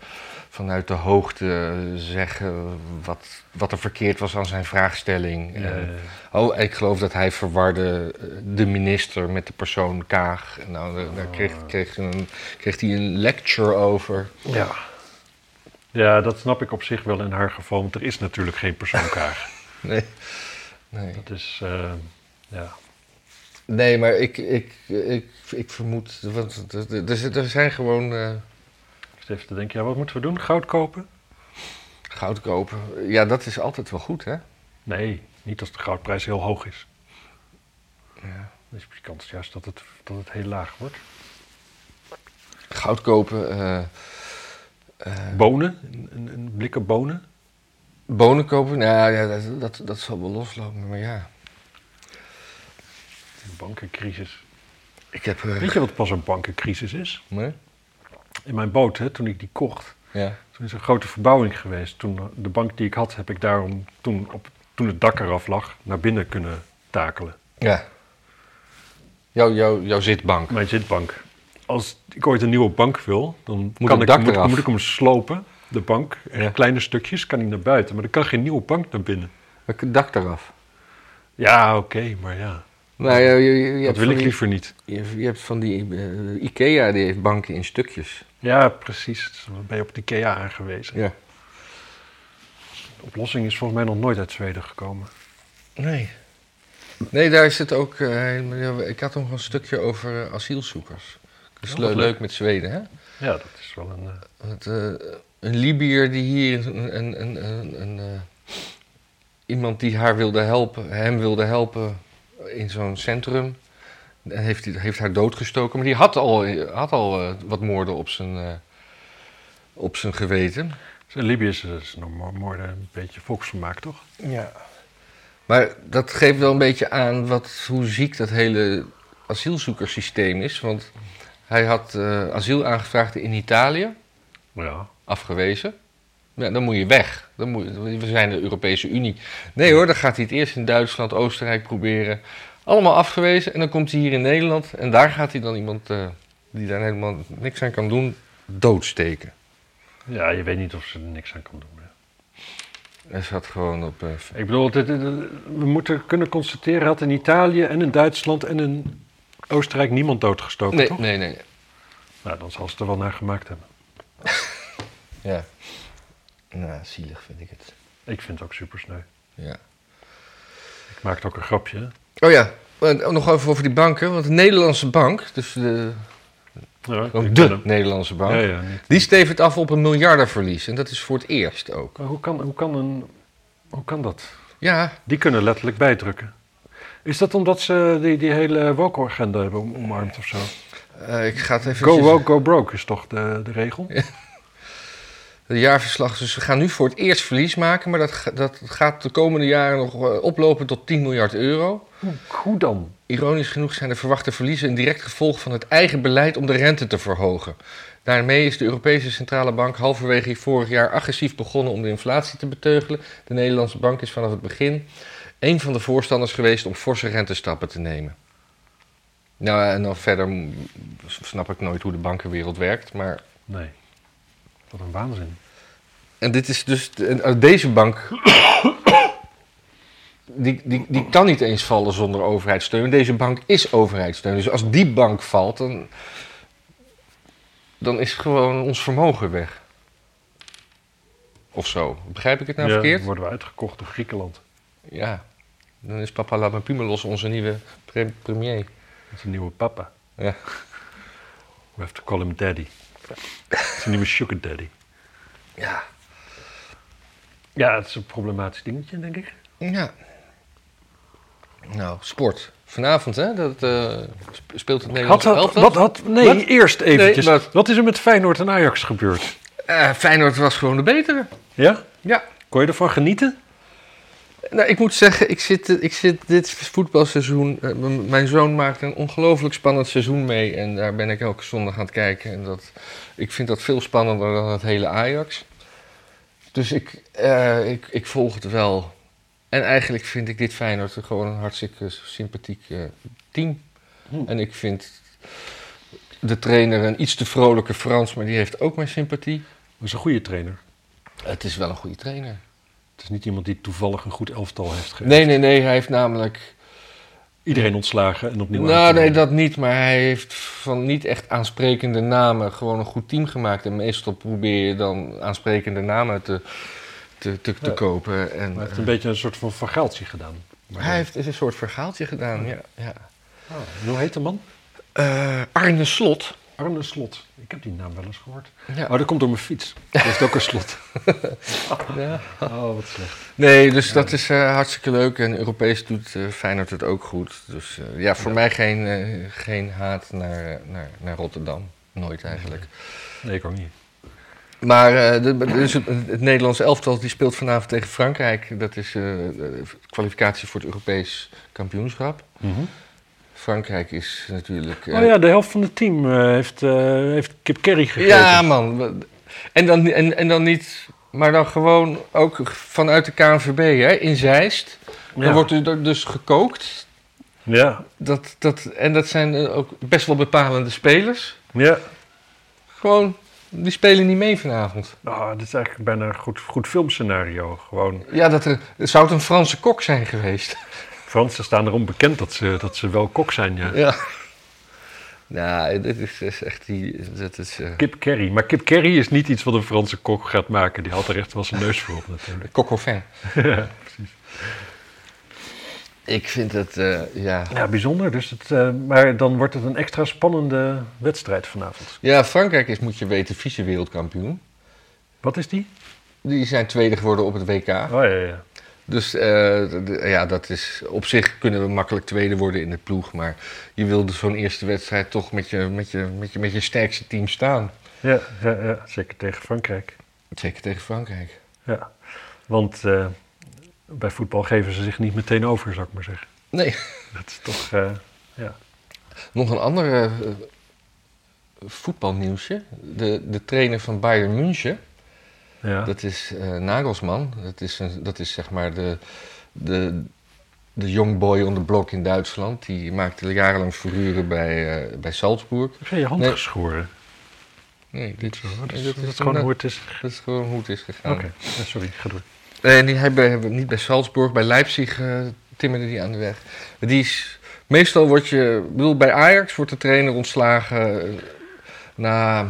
Speaker 1: vanuit de hoogte zeggen wat, wat er verkeerd was aan zijn vraagstelling.
Speaker 2: Ja,
Speaker 1: Eh, Oh, ik geloof dat hij verwarde eh, de minister met de persoon Kaag. Nou, daar, daar kreeg, kreeg, een, kreeg hij een lecture over.
Speaker 2: ja. ja, dat snap ik op zich wel in haar geval, want er is natuurlijk geen persoon Kaag.
Speaker 1: Nee, nee.
Speaker 2: Dat is, eh, ja.
Speaker 1: Nee maar ik, ik, ik, ik vermoed... Want er- zijn gewoon
Speaker 2: Ik zit even te denken, ja, wat moeten we doen? Goud kopen?
Speaker 1: goud kopen. Ja, dat is altijd wel goed, hè?
Speaker 2: Nee, niet als de goudprijs heel hoog is.
Speaker 1: Ja.
Speaker 2: Is de kans juist dat het, dat het heel laag wordt.
Speaker 1: Goud kopen, eh, eh,
Speaker 2: Bonen, een, een, een blikken bonen.
Speaker 1: bonen kopen. Nou ja, dat, dat, dat zal wel loslopen, maar ja.
Speaker 2: Een bankencrisis.
Speaker 1: Ik heb... eh,
Speaker 2: Weet je wat pas een bankencrisis is?
Speaker 1: nee?
Speaker 2: In mijn boot, hè, toen ik die kocht,
Speaker 1: Ja.
Speaker 2: toen is er een grote verbouwing geweest. Toen eh, de bank die ik had, heb ik daarom toen, op, toen het dak eraf lag, naar binnen kunnen takelen.
Speaker 1: Ja. Jouw, jouw, jouw zitbank.
Speaker 2: Mijn zitbank. Als ik ooit een nieuwe bank wil, dan
Speaker 1: Moet
Speaker 2: kan
Speaker 1: het
Speaker 2: ik,
Speaker 1: dak
Speaker 2: moet, moet ik hem slopen, de bank.
Speaker 1: Ja.
Speaker 2: kleine stukjes, kan hij naar buiten. Maar er kan geen nieuwe bank naar binnen.
Speaker 1: Het dak eraf.
Speaker 2: Ja, oké, maar ja.
Speaker 1: Nou, ja, je, je, je
Speaker 2: Dat wil ik
Speaker 1: die-
Speaker 2: liever niet.
Speaker 1: Je, je hebt van die eh, IKEA, die heeft banken in stukjes.
Speaker 2: Ja, precies. Dus Dan ben je op de IKEA aangewezen.
Speaker 1: Ja.
Speaker 2: De oplossing is volgens mij nog nooit uit Zweden gekomen.
Speaker 1: Nee. Nee, daar is het ook. eh, ik had nog een stukje over eh, asielzoekers. Dat is le- leuk. met Zweden, hè?
Speaker 2: Ja, dat is wel een... eh,
Speaker 1: eh, een Libiër die hier een, een, een, een, een, eh, iemand die haar wilde helpen, hem wilde helpen in zo'n centrum. En heeft, heeft haar doodgestoken. Maar die had al, had al eh, wat moorden op zijn, eh, op zijn geweten.
Speaker 2: in Libië is, is nog mo- moorden een beetje volksvermaak, toch?
Speaker 1: Ja. Maar dat geeft wel een beetje aan wat, hoe ziek dat hele asielzoekerssysteem is. Want hij had eh, asiel aangevraagd in Italië,
Speaker 2: Ja.
Speaker 1: afgewezen. Ja, dan moet je weg. Dan moet, je- we zijn de Europese Unie. Nee hoor, dan gaat hij het eerst in Duitsland, Oostenrijk proberen. Allemaal afgewezen. En dan komt hij hier in Nederland. En daar gaat hij dan iemand eh, die daar helemaal niks aan kan doen, doodsteken.
Speaker 2: ja, je weet niet of ze er niks aan kan doen. hè.
Speaker 1: Hij zat gewoon op... eh,
Speaker 2: Ik bedoel, dit- dit- we moeten kunnen constateren dat in Italië en in Duitsland en in Oostenrijk niemand doodgestoken,
Speaker 1: nee,
Speaker 2: toch?
Speaker 1: nee, nee.
Speaker 2: Nou, dan zal ze er wel naar gemaakt hebben.
Speaker 1: Ja. Nou, zielig vind ik het.
Speaker 2: Ik vind het ook super sneu.
Speaker 1: Ja.
Speaker 2: Ik maakte ook een grapje. hè.
Speaker 1: Oh ja, nog even over die banken. Want de Nederlandse bank, dus de,
Speaker 2: Ja,
Speaker 1: de. Nederlandse bank,
Speaker 2: Ja, ja,
Speaker 1: die stevend af op een miljardenverlies. En dat is voor het eerst ook.
Speaker 2: Maar hoe kan, hoe, kan een, hoe kan dat?
Speaker 1: Ja,
Speaker 2: Die kunnen letterlijk bijdrukken. Is dat omdat ze die, die hele woke-agenda hebben om- omarmd of zo?
Speaker 1: eh, ik ga het even...
Speaker 2: Go woke, go broke is toch de, de regel?
Speaker 1: De jaarverslag, dus we gaan nu voor het eerst verlies maken. Maar dat, dat gaat de komende jaren nog eh, oplopen tot 10 miljard euro.
Speaker 2: Hoe, dan?
Speaker 1: Ironisch genoeg zijn de verwachte verliezen een direct gevolg van het eigen beleid om de rente te verhogen. Daarmee is de Europese Centrale Bank halverwege vorig jaar agressief begonnen om de inflatie te beteugelen. De Nederlandse bank is vanaf het begin een van de voorstanders geweest om forse rentestappen te nemen. Nou, en dan verder snap ik nooit hoe de bankenwereld werkt. Maar...
Speaker 2: Nee. Wat een waanzin.
Speaker 1: En dit is dus. eh, Deze bank. Die, die, die kan niet eens vallen zonder overheidssteun. Deze bank is overheidssteun. Dus als die bank valt, dan. dan is gewoon ons vermogen weg. Of zo. Begrijp ik het nou
Speaker 2: ja,
Speaker 1: verkeerd?
Speaker 2: dan worden we uitgekocht door Griekenland.
Speaker 1: Ja. Dan is papa Lapapumelos onze nieuwe pre- premier.
Speaker 2: Een nieuwe papa.
Speaker 1: Ja.
Speaker 2: We have to call him daddy. Een nieuwe sugar daddy.
Speaker 1: Ja.
Speaker 2: Ja, het is een problematisch dingetje, denk ik.
Speaker 1: Ja. Nou, sport. Vanavond, hè? Dat eh, speelt het
Speaker 2: Had,
Speaker 1: Nederlands
Speaker 2: had,
Speaker 1: elftal.
Speaker 2: wat had, nee,
Speaker 1: Wat?
Speaker 2: eerst eventjes.
Speaker 1: Nee, wat?
Speaker 2: is er met Feyenoord en Ajax gebeurd?
Speaker 1: Eh, Feyenoord was gewoon de betere.
Speaker 2: Ja?
Speaker 1: Ja.
Speaker 2: Kon je ervan genieten?
Speaker 1: Nou, ik moet zeggen, ik zit, ik zit dit voetbalseizoen. eh, mijn zoon maakt een ongelooflijk spannend seizoen mee. En daar ben ik elke zondag aan het kijken. En dat, ik vind dat veel spannender dan het hele Ajax. Dus ik, eh, ik, ik volg het wel. En eigenlijk vind ik dit Feyenoord gewoon een hartstikke sympathiek eh, team.
Speaker 2: Hm.
Speaker 1: En ik vind de trainer een iets te vrolijke Frans, maar die heeft ook mijn sympathie.
Speaker 2: Dat is een goede trainer.
Speaker 1: Het is wel een goede trainer.
Speaker 2: Het is niet iemand die toevallig een goed elftal heeft gegeven.
Speaker 1: Nee, nee, nee. Hij heeft namelijk
Speaker 2: Iedereen ontslagen en opnieuw
Speaker 1: Nou, nee, dat niet. Maar hij heeft van niet echt aansprekende namen gewoon een goed team gemaakt. En meestal probeer je dan aansprekende namen te, te, te, te
Speaker 2: Ja.
Speaker 1: kopen. En,
Speaker 2: Hij heeft
Speaker 1: eh,
Speaker 2: een beetje een soort van vergaaltje gedaan. Maar
Speaker 1: hij heeft een soort verhaaltje gedaan, ja. ja.
Speaker 2: Ah, en hoe heet de man?
Speaker 1: Eh, Arne Slot.
Speaker 2: Arne Slot. Ik heb die naam wel eens gehoord.
Speaker 1: Ja.
Speaker 2: Oh, dat komt door mijn fiets. Dat is ook een slot.
Speaker 1: Ja.
Speaker 2: Oh, wat slecht.
Speaker 1: Nee, dus dat is eh, hartstikke leuk. En Europees doet eh, Feyenoord het ook goed. Dus eh, ja, voor
Speaker 2: Ja.
Speaker 1: mij geen, geen haat naar, naar, naar Rotterdam. Nooit eigenlijk.
Speaker 2: Nee, ik ook niet.
Speaker 1: Maar de, dus het, het Nederlandse elftal die speelt vanavond tegen Frankrijk. Dat is de kwalificatie voor het Europees kampioenschap. Frankrijk is natuurlijk... eh,
Speaker 2: Oh ja, de helft van het team eh, heeft, eh, heeft Kip Kerry gegeten.
Speaker 1: ja, man. En dan, en, en dan niet... Maar dan gewoon ook vanuit de KNVB, hè, in Zeist. Dan
Speaker 2: Ja.
Speaker 1: wordt er dus gekookt.
Speaker 2: Ja,
Speaker 1: Dat, dat, en dat zijn eh, ook best wel bepalende spelers.
Speaker 2: ja.
Speaker 1: Gewoon, die spelen niet mee vanavond.
Speaker 2: Nou, dit is eigenlijk bijna een goed, goed filmscenario. Gewoon,
Speaker 1: Ja, dat er, zou het een Franse kok zijn geweest.
Speaker 2: Fransen staan erom bekend dat ze, dat ze wel kok zijn, ja.
Speaker 1: Ja. Nou, dit is, is echt die. Dat is, eh
Speaker 2: Kip Kerry. Maar Kip Kerry is niet iets wat een Franse kok gaat maken. Die had er echt wel zijn neus voor op natuurlijk.
Speaker 1: Coq au vin.
Speaker 2: ja, precies.
Speaker 1: Ik vind het, eh, ja.
Speaker 2: Ja, bijzonder. Dus het, eh, maar dan wordt het een extra spannende wedstrijd vanavond.
Speaker 1: Ja, Frankrijk is, moet je weten, vice-wereldkampioen.
Speaker 2: Wat is die?
Speaker 1: Die zijn tweede geworden op het WK.
Speaker 2: Oh ja, ja.
Speaker 1: Dus eh, ja, dat is. Op zich kunnen we makkelijk tweede worden in de ploeg. Maar je wilde zo'n eerste wedstrijd toch met je, met, je, met, je, met je sterkste team staan.
Speaker 2: Ja, ja, ja, zeker tegen Frankrijk.
Speaker 1: Zeker tegen Frankrijk.
Speaker 2: Ja. Want eh, bij voetbal geven ze zich niet meteen over, zou ik maar zeggen.
Speaker 1: Nee.
Speaker 2: Dat is toch. eh, ja.
Speaker 1: Nog een ander voetbalnieuwsje. De, de trainer van Bayern München.
Speaker 2: Ja.
Speaker 1: Dat is eh, Nagelsman. Dat is, een, dat is zeg maar de, de, de young boy on the block in Duitsland. Die maakte jarenlang furore bij, eh, bij Salzburg.
Speaker 2: Heb jij je hand
Speaker 1: Nee.
Speaker 2: geschoren?
Speaker 1: Nee, dit,
Speaker 2: dat, is,
Speaker 1: dat
Speaker 2: dat
Speaker 1: is
Speaker 2: gewoon hoe het is.
Speaker 1: dat is gewoon hoe het is gegaan.
Speaker 2: Oké, sorry, ga door.
Speaker 1: En die hebben, niet bij Salzburg, bij Leipzig eh timmerde die aan de weg. Die is, meestal word je, bedoel, bij Ajax wordt de trainer ontslagen na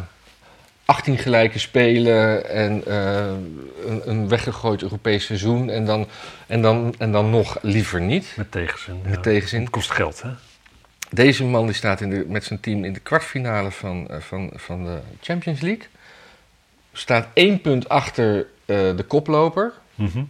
Speaker 1: 18 gelijke spelen en eh, een, een weggegooid Europees seizoen. En dan, en, dan, en dan nog liever niet.
Speaker 2: Met tegenzin.
Speaker 1: Met
Speaker 2: ja.
Speaker 1: tegenzin.
Speaker 2: Het kost geld, hè?
Speaker 1: Deze man die staat in de, met zijn team in de kwartfinale van, eh, van, van de Champions League. Staat één punt achter eh, de koploper.
Speaker 2: Mhm.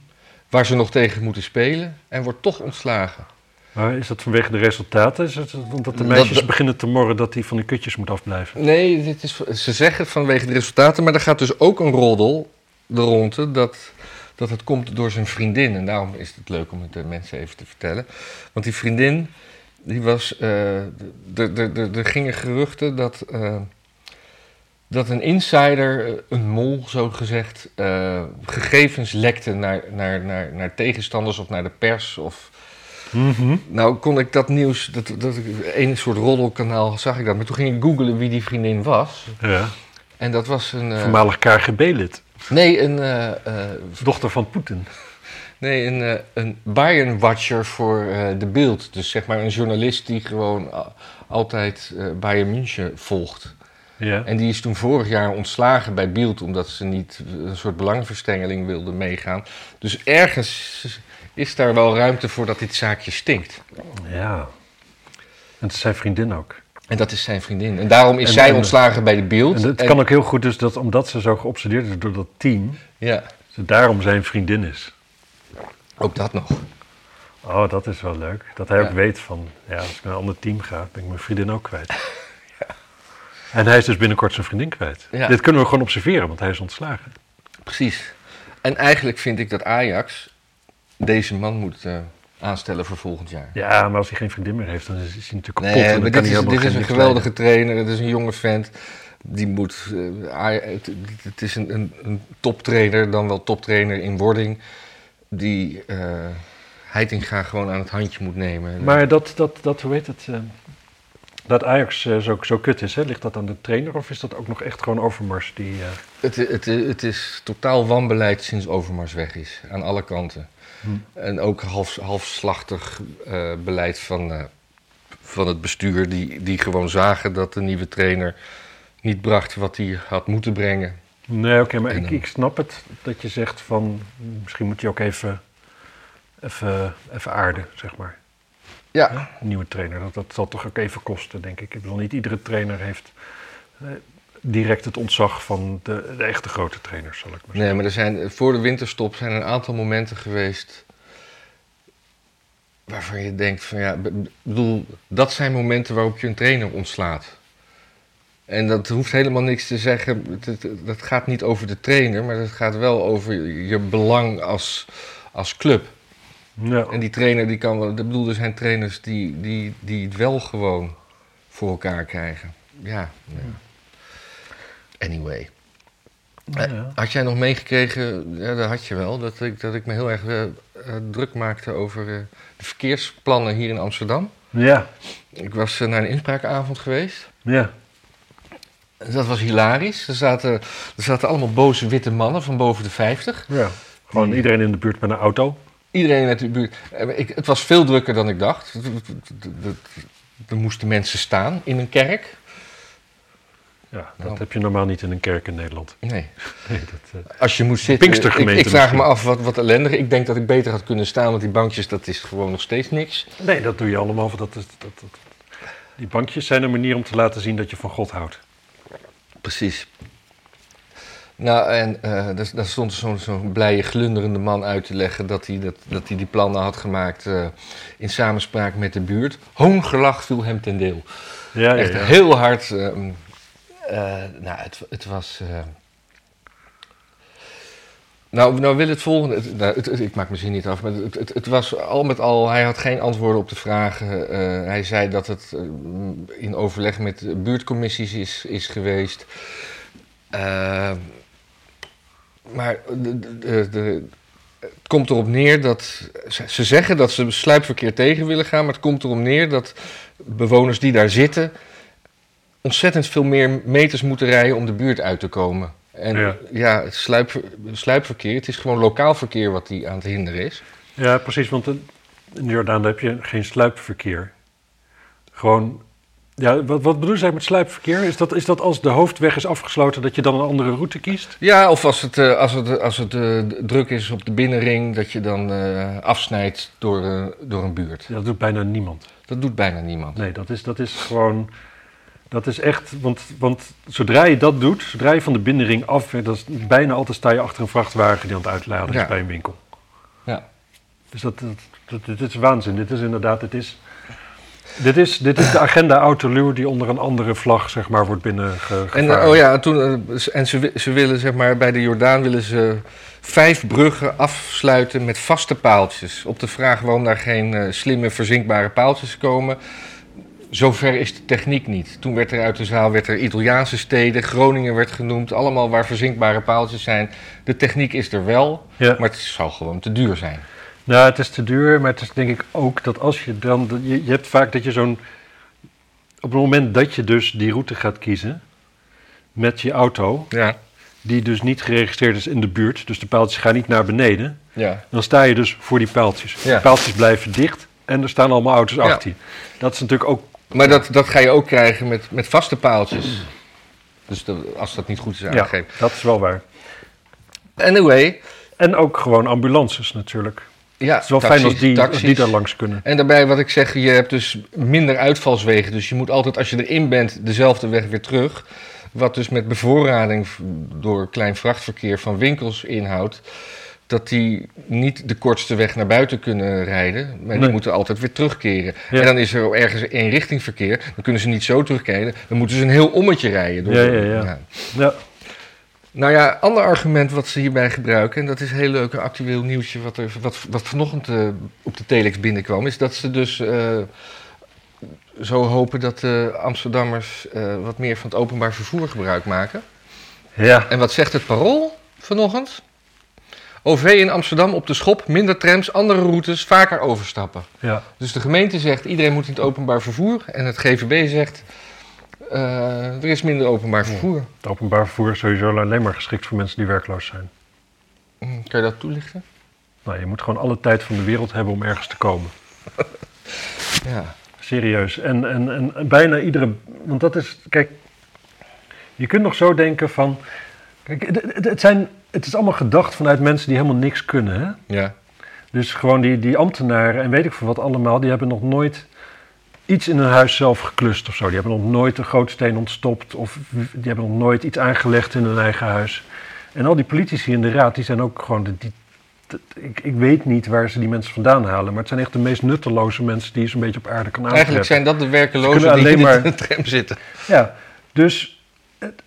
Speaker 1: waar ze nog tegen moeten spelen en wordt toch ontslagen.
Speaker 2: Maar is dat vanwege de resultaten? Is het omdat de meisjes
Speaker 1: dat-
Speaker 2: beginnen te morren dat hij van die kutjes moet afblijven?
Speaker 1: Nee, dit is, ze zeggen vanwege de resultaten, maar er gaat dus ook een roddel de ronde dat, dat het komt door zijn vriendin. En daarom is het leuk om het de mensen even te vertellen. Want die vriendin, die was, eh, er- gingen geruchten dat, eh, dat een insider, eh, een mol zo gezegd, gegevens lekte naar, naar, naar, naar tegenstanders of naar de pers of...
Speaker 2: Mhm.
Speaker 1: Nou kon ik dat nieuws, dat, dat een soort roddelkanaal zag ik dat. Maar toen ging ik googlen wie die vriendin was.
Speaker 2: Ja.
Speaker 1: En dat was een... eh,
Speaker 2: Voormalig KGB-lid.
Speaker 1: nee, een, eh, eh,
Speaker 2: Dochter van Poetin.
Speaker 1: nee, een, een Bayern-watcher voor de beeld. Dus zeg maar een journalist die gewoon altijd Bayern München volgt.
Speaker 2: Ja.
Speaker 1: En die is toen vorig jaar ontslagen bij Beeld omdat ze niet een soort belangenverstrengeling wilde meegaan. Dus ergens is daar wel ruimte voor dat dit zaakje stinkt.
Speaker 2: ja. En het is zijn vriendin ook.
Speaker 1: En dat is zijn vriendin. En daarom is
Speaker 2: En-
Speaker 1: zij
Speaker 2: en-
Speaker 1: ontslagen bij de Beeld.
Speaker 2: En het
Speaker 1: En-
Speaker 2: kan ook heel goed dus dat omdat ze zo geobsedeerd is door dat team,
Speaker 1: Ja,
Speaker 2: ze daarom zijn vriendin is.
Speaker 1: ook dat nog.
Speaker 2: Oh, dat is wel leuk. Dat hij
Speaker 1: Ja.
Speaker 2: ook weet van, ja, als ik naar een ander team ga, ben ik mijn vriendin ook kwijt. En hij is dus binnenkort zijn vriendin kwijt.
Speaker 1: Ja.
Speaker 2: Dit kunnen we gewoon observeren, want hij is ontslagen.
Speaker 1: Precies. En eigenlijk vind ik dat Ajax deze man moet eh, aanstellen voor volgend jaar.
Speaker 2: Ja, maar als hij geen vriendin meer heeft, dan is, hij natuurlijk kapot.
Speaker 1: Nee, maar dit is, dit is een geweldige trainer. Het is een jonge vent. Die moet. eh, het, het is een, een, een toptrainer, dan wel toptrainer in wording. Die eh Heitinga gewoon aan het handje moet nemen.
Speaker 2: Maar dat, dat, dat, hoe heet het, dat Ajax zo, zo kut is, hè? ligt dat aan de trainer of is dat ook nog echt gewoon Overmars die...
Speaker 1: Het, het, het is totaal wanbeleid sinds Overmars weg is. Aan alle kanten.
Speaker 2: Hm.
Speaker 1: En ook half, halfslachtig eh, beleid van, eh, van het bestuur. Die, die gewoon zagen dat de nieuwe trainer niet bracht wat hij had moeten brengen.
Speaker 2: Nee, oké, maar
Speaker 1: En
Speaker 2: ik, ik snap het dat je zegt van misschien moet je ook even, even, even aarden, zeg maar.
Speaker 1: Ja,
Speaker 2: Een nieuwe trainer, dat, dat zal toch ook even kosten, denk ik. Ik bedoel, niet iedere trainer heeft eh, direct het ontzag van de, de echte grote trainers, zal ik maar zeggen.
Speaker 1: nee, maar er zijn, voor de winterstop zijn er een aantal momenten geweest. waarvan je denkt: van ja, bedoel, dat zijn momenten waarop je een trainer ontslaat. En dat hoeft helemaal niks te zeggen. Dat gaat niet over de trainer, maar dat gaat wel over je belang als, als club.
Speaker 2: Ja.
Speaker 1: En die trainer, die kan wel. Ik bedoel, er zijn trainers die, die, die het wel gewoon voor elkaar krijgen. Ja. ja. Anyway.
Speaker 2: Nou ja.
Speaker 1: Had jij nog meegekregen, ja, dat had je wel, dat ik, dat ik me heel erg eh, eh, druk maakte over eh, de verkeersplannen hier in Amsterdam.
Speaker 2: Ja,
Speaker 1: Ik was eh, naar een inspraakavond geweest.
Speaker 2: ja.
Speaker 1: Dat was hilarisch. Er zaten, er zaten allemaal boze witte mannen van boven de 50.
Speaker 2: ja. Gewoon
Speaker 1: Die-
Speaker 2: iedereen in de buurt met een auto.
Speaker 1: Iedereen uit de buurt. Eh, Ik, het was veel drukker dan ik dacht. Er moesten mensen staan in een kerk.
Speaker 2: Ja, dat
Speaker 1: Nou.
Speaker 2: heb je normaal niet in een kerk in Nederland.
Speaker 1: Nee.
Speaker 2: Nee, dat, eh,
Speaker 1: Als je moet zitten. Ik,
Speaker 2: Pinkstergemeente
Speaker 1: ik vraag me af wat, wat ellendig. Ik denk dat ik beter had kunnen staan, want die bankjes, dat is gewoon nog steeds niks.
Speaker 2: nee, dat doe je allemaal. Dat dat, dat, die bankjes zijn een manier om te laten zien dat je van God houdt.
Speaker 1: Precies. Nou, en eh, daar, daar stond zo'n zo'n blije, glunderende man uit te leggen dat hij, dat, dat hij die plannen had gemaakt eh, in samenspraak met de buurt. Hoongelach viel hem ten deel.
Speaker 2: Ja, ja,
Speaker 1: Echt
Speaker 2: ja.
Speaker 1: heel hard. ehm, eh, nou, het, het was. eh, nou, nou wil het volgende. nou, ik maak mijn zin niet af. Maar het, was al met al. Hij had geen antwoorden op de vragen. Eh, hij zei dat het eh, in overleg met buurtcommissies is, is geweest. Eh, maar de, de- het komt erop neer dat. Ze, ze zeggen dat ze sluipverkeer tegen willen gaan. Maar het komt erop neer dat bewoners die daar zitten ontzettend veel meer meters moeten rijden om de buurt uit te komen. En
Speaker 2: Ja.
Speaker 1: ja, het sluip, sluipverkeer, het is gewoon lokaal verkeer wat die aan het hinderen is.
Speaker 2: Ja, precies, want in Jordaan heb je geen sluipverkeer. Gewoon, ja, wat, wat bedoel je met sluipverkeer? Is dat, is dat als de hoofdweg is afgesloten dat je dan een andere route kiest?
Speaker 1: Ja, of als het, eh, als het, als het eh, druk is op de binnenring, dat je dan eh, afsnijdt door, door een buurt.
Speaker 2: Ja, dat doet bijna niemand.
Speaker 1: Dat doet bijna niemand.
Speaker 2: Nee, dat is, dat is gewoon, dat is echt, want, want zodra je dat doet, zodra je van de binnenring af, dat is bijna altijd sta je achter een vrachtwagen die aan het uitladen
Speaker 1: Ja.
Speaker 2: is bij een winkel.
Speaker 1: Ja.
Speaker 2: Dus dat, dat, dit is waanzin. Dit is inderdaad, dit is, dit is, dit is de agenda Autoluur die onder een andere vlag, zeg maar, wordt binnengevaren.
Speaker 1: En eh, oh ja, en toen, eh, en ze, ze willen zeg maar bij de Jordaan willen ze vijf bruggen afsluiten met vaste paaltjes. Op de vraag waarom daar geen eh, slimme verzinkbare paaltjes komen. Zover is de techniek niet. Toen werd er uit de zaal werd er Italiaanse steden, Groningen werd genoemd, allemaal waar verzinkbare paaltjes zijn. De techniek is er wel,
Speaker 2: Ja.
Speaker 1: maar het zou gewoon te duur zijn.
Speaker 2: Nou, het is te duur, maar het is denk ik ook dat als je dan... Je, je hebt vaak dat je zo'n... Op het moment dat je dus die route gaat kiezen met je auto,
Speaker 1: Ja.
Speaker 2: die dus niet geregistreerd is in de buurt, dus de paaltjes gaan niet naar beneden,
Speaker 1: Ja.
Speaker 2: dan sta je dus voor die paaltjes.
Speaker 1: Ja.
Speaker 2: De paaltjes blijven dicht en er staan allemaal auto's achter die. Dat is natuurlijk ook...
Speaker 1: Maar dat, dat ga je ook krijgen met, met vaste paaltjes. Dus als dat niet goed is
Speaker 2: Ja,
Speaker 1: aangegeven.
Speaker 2: dat is wel waar.
Speaker 1: Anyway,
Speaker 2: En ook gewoon ambulances natuurlijk.
Speaker 1: ja,
Speaker 2: Het is wel
Speaker 1: taxis,
Speaker 2: fijn als die,
Speaker 1: taxis.
Speaker 2: die daar langs kunnen.
Speaker 1: En daarbij wat ik zeg, je hebt dus minder uitvalswegen. Dus je moet altijd, als je erin bent, dezelfde weg weer terug. Wat dus met bevoorrading door klein vrachtverkeer van winkels inhoudt. Dat die niet de kortste weg naar buiten kunnen rijden, maar die moeten altijd weer terugkeren.
Speaker 2: Ja.
Speaker 1: En dan is er ergens één richting verkeer, dan kunnen ze niet zo terugkeren, dan moeten ze een heel ommetje rijden. door
Speaker 2: Ja, ja, ja. Ja,
Speaker 1: Nou ja, ander argument wat ze hierbij gebruiken, en dat is heel leuk, een actueel nieuwtje wat, er, wat, wat vanochtend eh, op de telex binnenkwam, is dat ze dus eh, zo hopen dat de Amsterdammers eh, wat meer van het openbaar vervoer gebruik maken.
Speaker 2: ja.
Speaker 1: En wat zegt het parool vanochtend? OV in Amsterdam op de schop, minder trams, andere routes, vaker overstappen.
Speaker 2: ja.
Speaker 1: Dus de gemeente zegt iedereen moet in het openbaar vervoer. En het GVB zegt eh, er is minder openbaar vervoer.
Speaker 2: Het openbaar vervoer is sowieso alleen maar geschikt voor mensen die werkloos zijn.
Speaker 1: Hm, Kan je dat toelichten?
Speaker 2: Nou, je moet gewoon alle tijd van de wereld hebben om ergens te komen.
Speaker 1: Ja.
Speaker 2: Serieus. En, en, en bijna iedere. Want dat is. Kijk. Je kunt nog zo denken van. Kijk, het, het, zijn, het is allemaal gedacht vanuit mensen die helemaal niks kunnen. Hè?
Speaker 1: Ja.
Speaker 2: Dus gewoon die, die ambtenaren en weet ik veel wat allemaal. Die hebben nog nooit iets in hun huis zelf geklust of zo. Die hebben nog nooit een gootsteen ontstopt. Of die hebben nog nooit iets aangelegd in hun eigen huis. En al die politici in de raad, die zijn ook gewoon. de- Die, ik, ik weet niet waar ze die mensen vandaan halen. Maar het zijn echt de meest nutteloze mensen die je zo'n beetje op aarde kan aantreffen.
Speaker 1: Eigenlijk zijn dat de
Speaker 2: Ze
Speaker 1: werkelozen die
Speaker 2: alleen
Speaker 1: in
Speaker 2: maar-
Speaker 1: de tram zitten.
Speaker 2: Ja, dus het-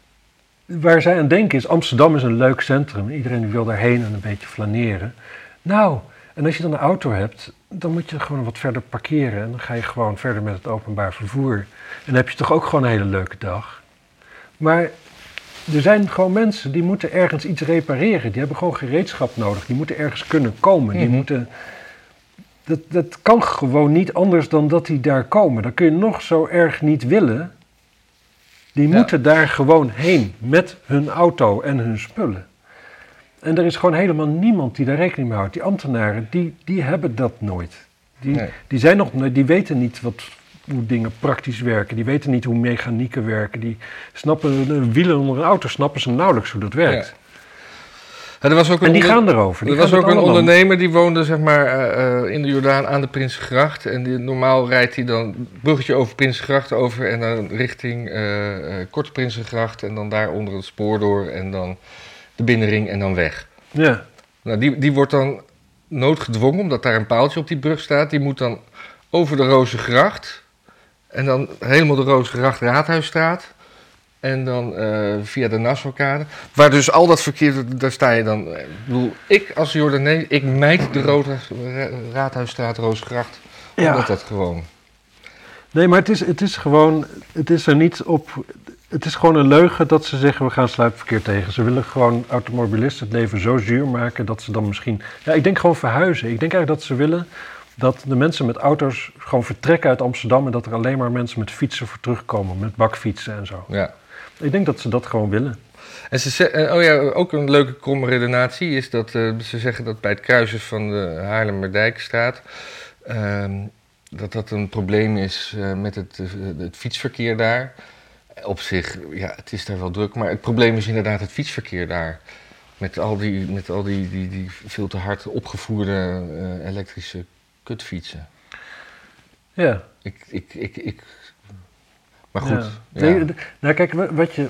Speaker 2: waar zij aan denken is, Amsterdam is een leuk centrum. Iedereen wil daarheen en een beetje flaneren. Nou, en als je dan een auto hebt, dan moet je gewoon wat verder parkeren. En dan ga je gewoon verder met het openbaar vervoer. En dan heb je toch ook gewoon een hele leuke dag. Maar er zijn gewoon mensen die moeten ergens iets repareren. Die hebben gewoon gereedschap nodig. Die moeten ergens kunnen komen. Die
Speaker 1: Mhm.
Speaker 2: moeten... Dat, dat kan gewoon niet anders dan dat die daar komen. Dan kun je nog zo erg niet willen. Die
Speaker 1: Ja.
Speaker 2: moeten daar gewoon heen met hun auto en hun spullen. En er is gewoon helemaal niemand die daar rekening mee houdt. Die ambtenaren, die, die hebben dat nooit. Die,
Speaker 1: Nee.
Speaker 2: die, zijn nog, die weten niet wat, hoe dingen praktisch werken. Die weten niet hoe mechanieken werken. Die snappen de wielen onder een auto, snappen ze nauwelijks hoe dat werkt.
Speaker 1: Ja, er was ook een
Speaker 2: En die
Speaker 1: onder-
Speaker 2: gaan erover. Die
Speaker 1: Er was ook een ondernemer die woonde zeg maar, eh, eh, in de Jordaan aan de Prinsengracht. En die, normaal rijdt hij dan bruggetje over Prinsengracht over en dan richting eh Korte Prinsengracht. En dan daar onder het spoor door en dan de binnenring en dan weg.
Speaker 2: Ja,
Speaker 1: Nou, die, die wordt dan noodgedwongen, omdat daar een paaltje op die brug staat. Die moet dan over de Rozengracht. En dan helemaal de Rozengracht Raadhuisstraat. En dan eh, via de Nassaukade. Waar dus al dat verkeer, daar sta je dan... eh, Ik bedoel, ik als Jordanees, ik mijd de Rode, Ra- Raadhuisstraat, Rozengracht.
Speaker 2: Ja.
Speaker 1: Omdat dat gewoon...
Speaker 2: Nee, maar het is, het is gewoon, het is er niet op. Het is gewoon een leugen dat ze zeggen we gaan sluipverkeer tegen. Ze willen gewoon automobilisten het leven zo zuur maken dat ze dan misschien. Ja, ik denk gewoon verhuizen. Ik denk eigenlijk dat ze willen dat de mensen met auto's gewoon vertrekken uit Amsterdam en dat er alleen maar mensen met fietsen voor terugkomen, met bakfietsen en zo.
Speaker 1: Ja.
Speaker 2: Ik denk dat ze dat gewoon willen.
Speaker 1: En ze oh ja, ook een leuke kromme redenatie is dat eh, ze zeggen dat bij het kruisen van de Haarlemmerdijkstraat... ehm, dat dat een probleem is eh, met het, eh, het fietsverkeer daar. Op zich, ja, het is daar wel druk, maar het probleem is inderdaad het fietsverkeer daar. Met al die, met al die, die, die veel te hard opgevoerde elektrische kutfietsen.
Speaker 2: Ja.
Speaker 1: Ik, ik, ik, ik... Maar goed,
Speaker 2: Ja.
Speaker 1: ja.
Speaker 2: Nou kijk, wa- wat je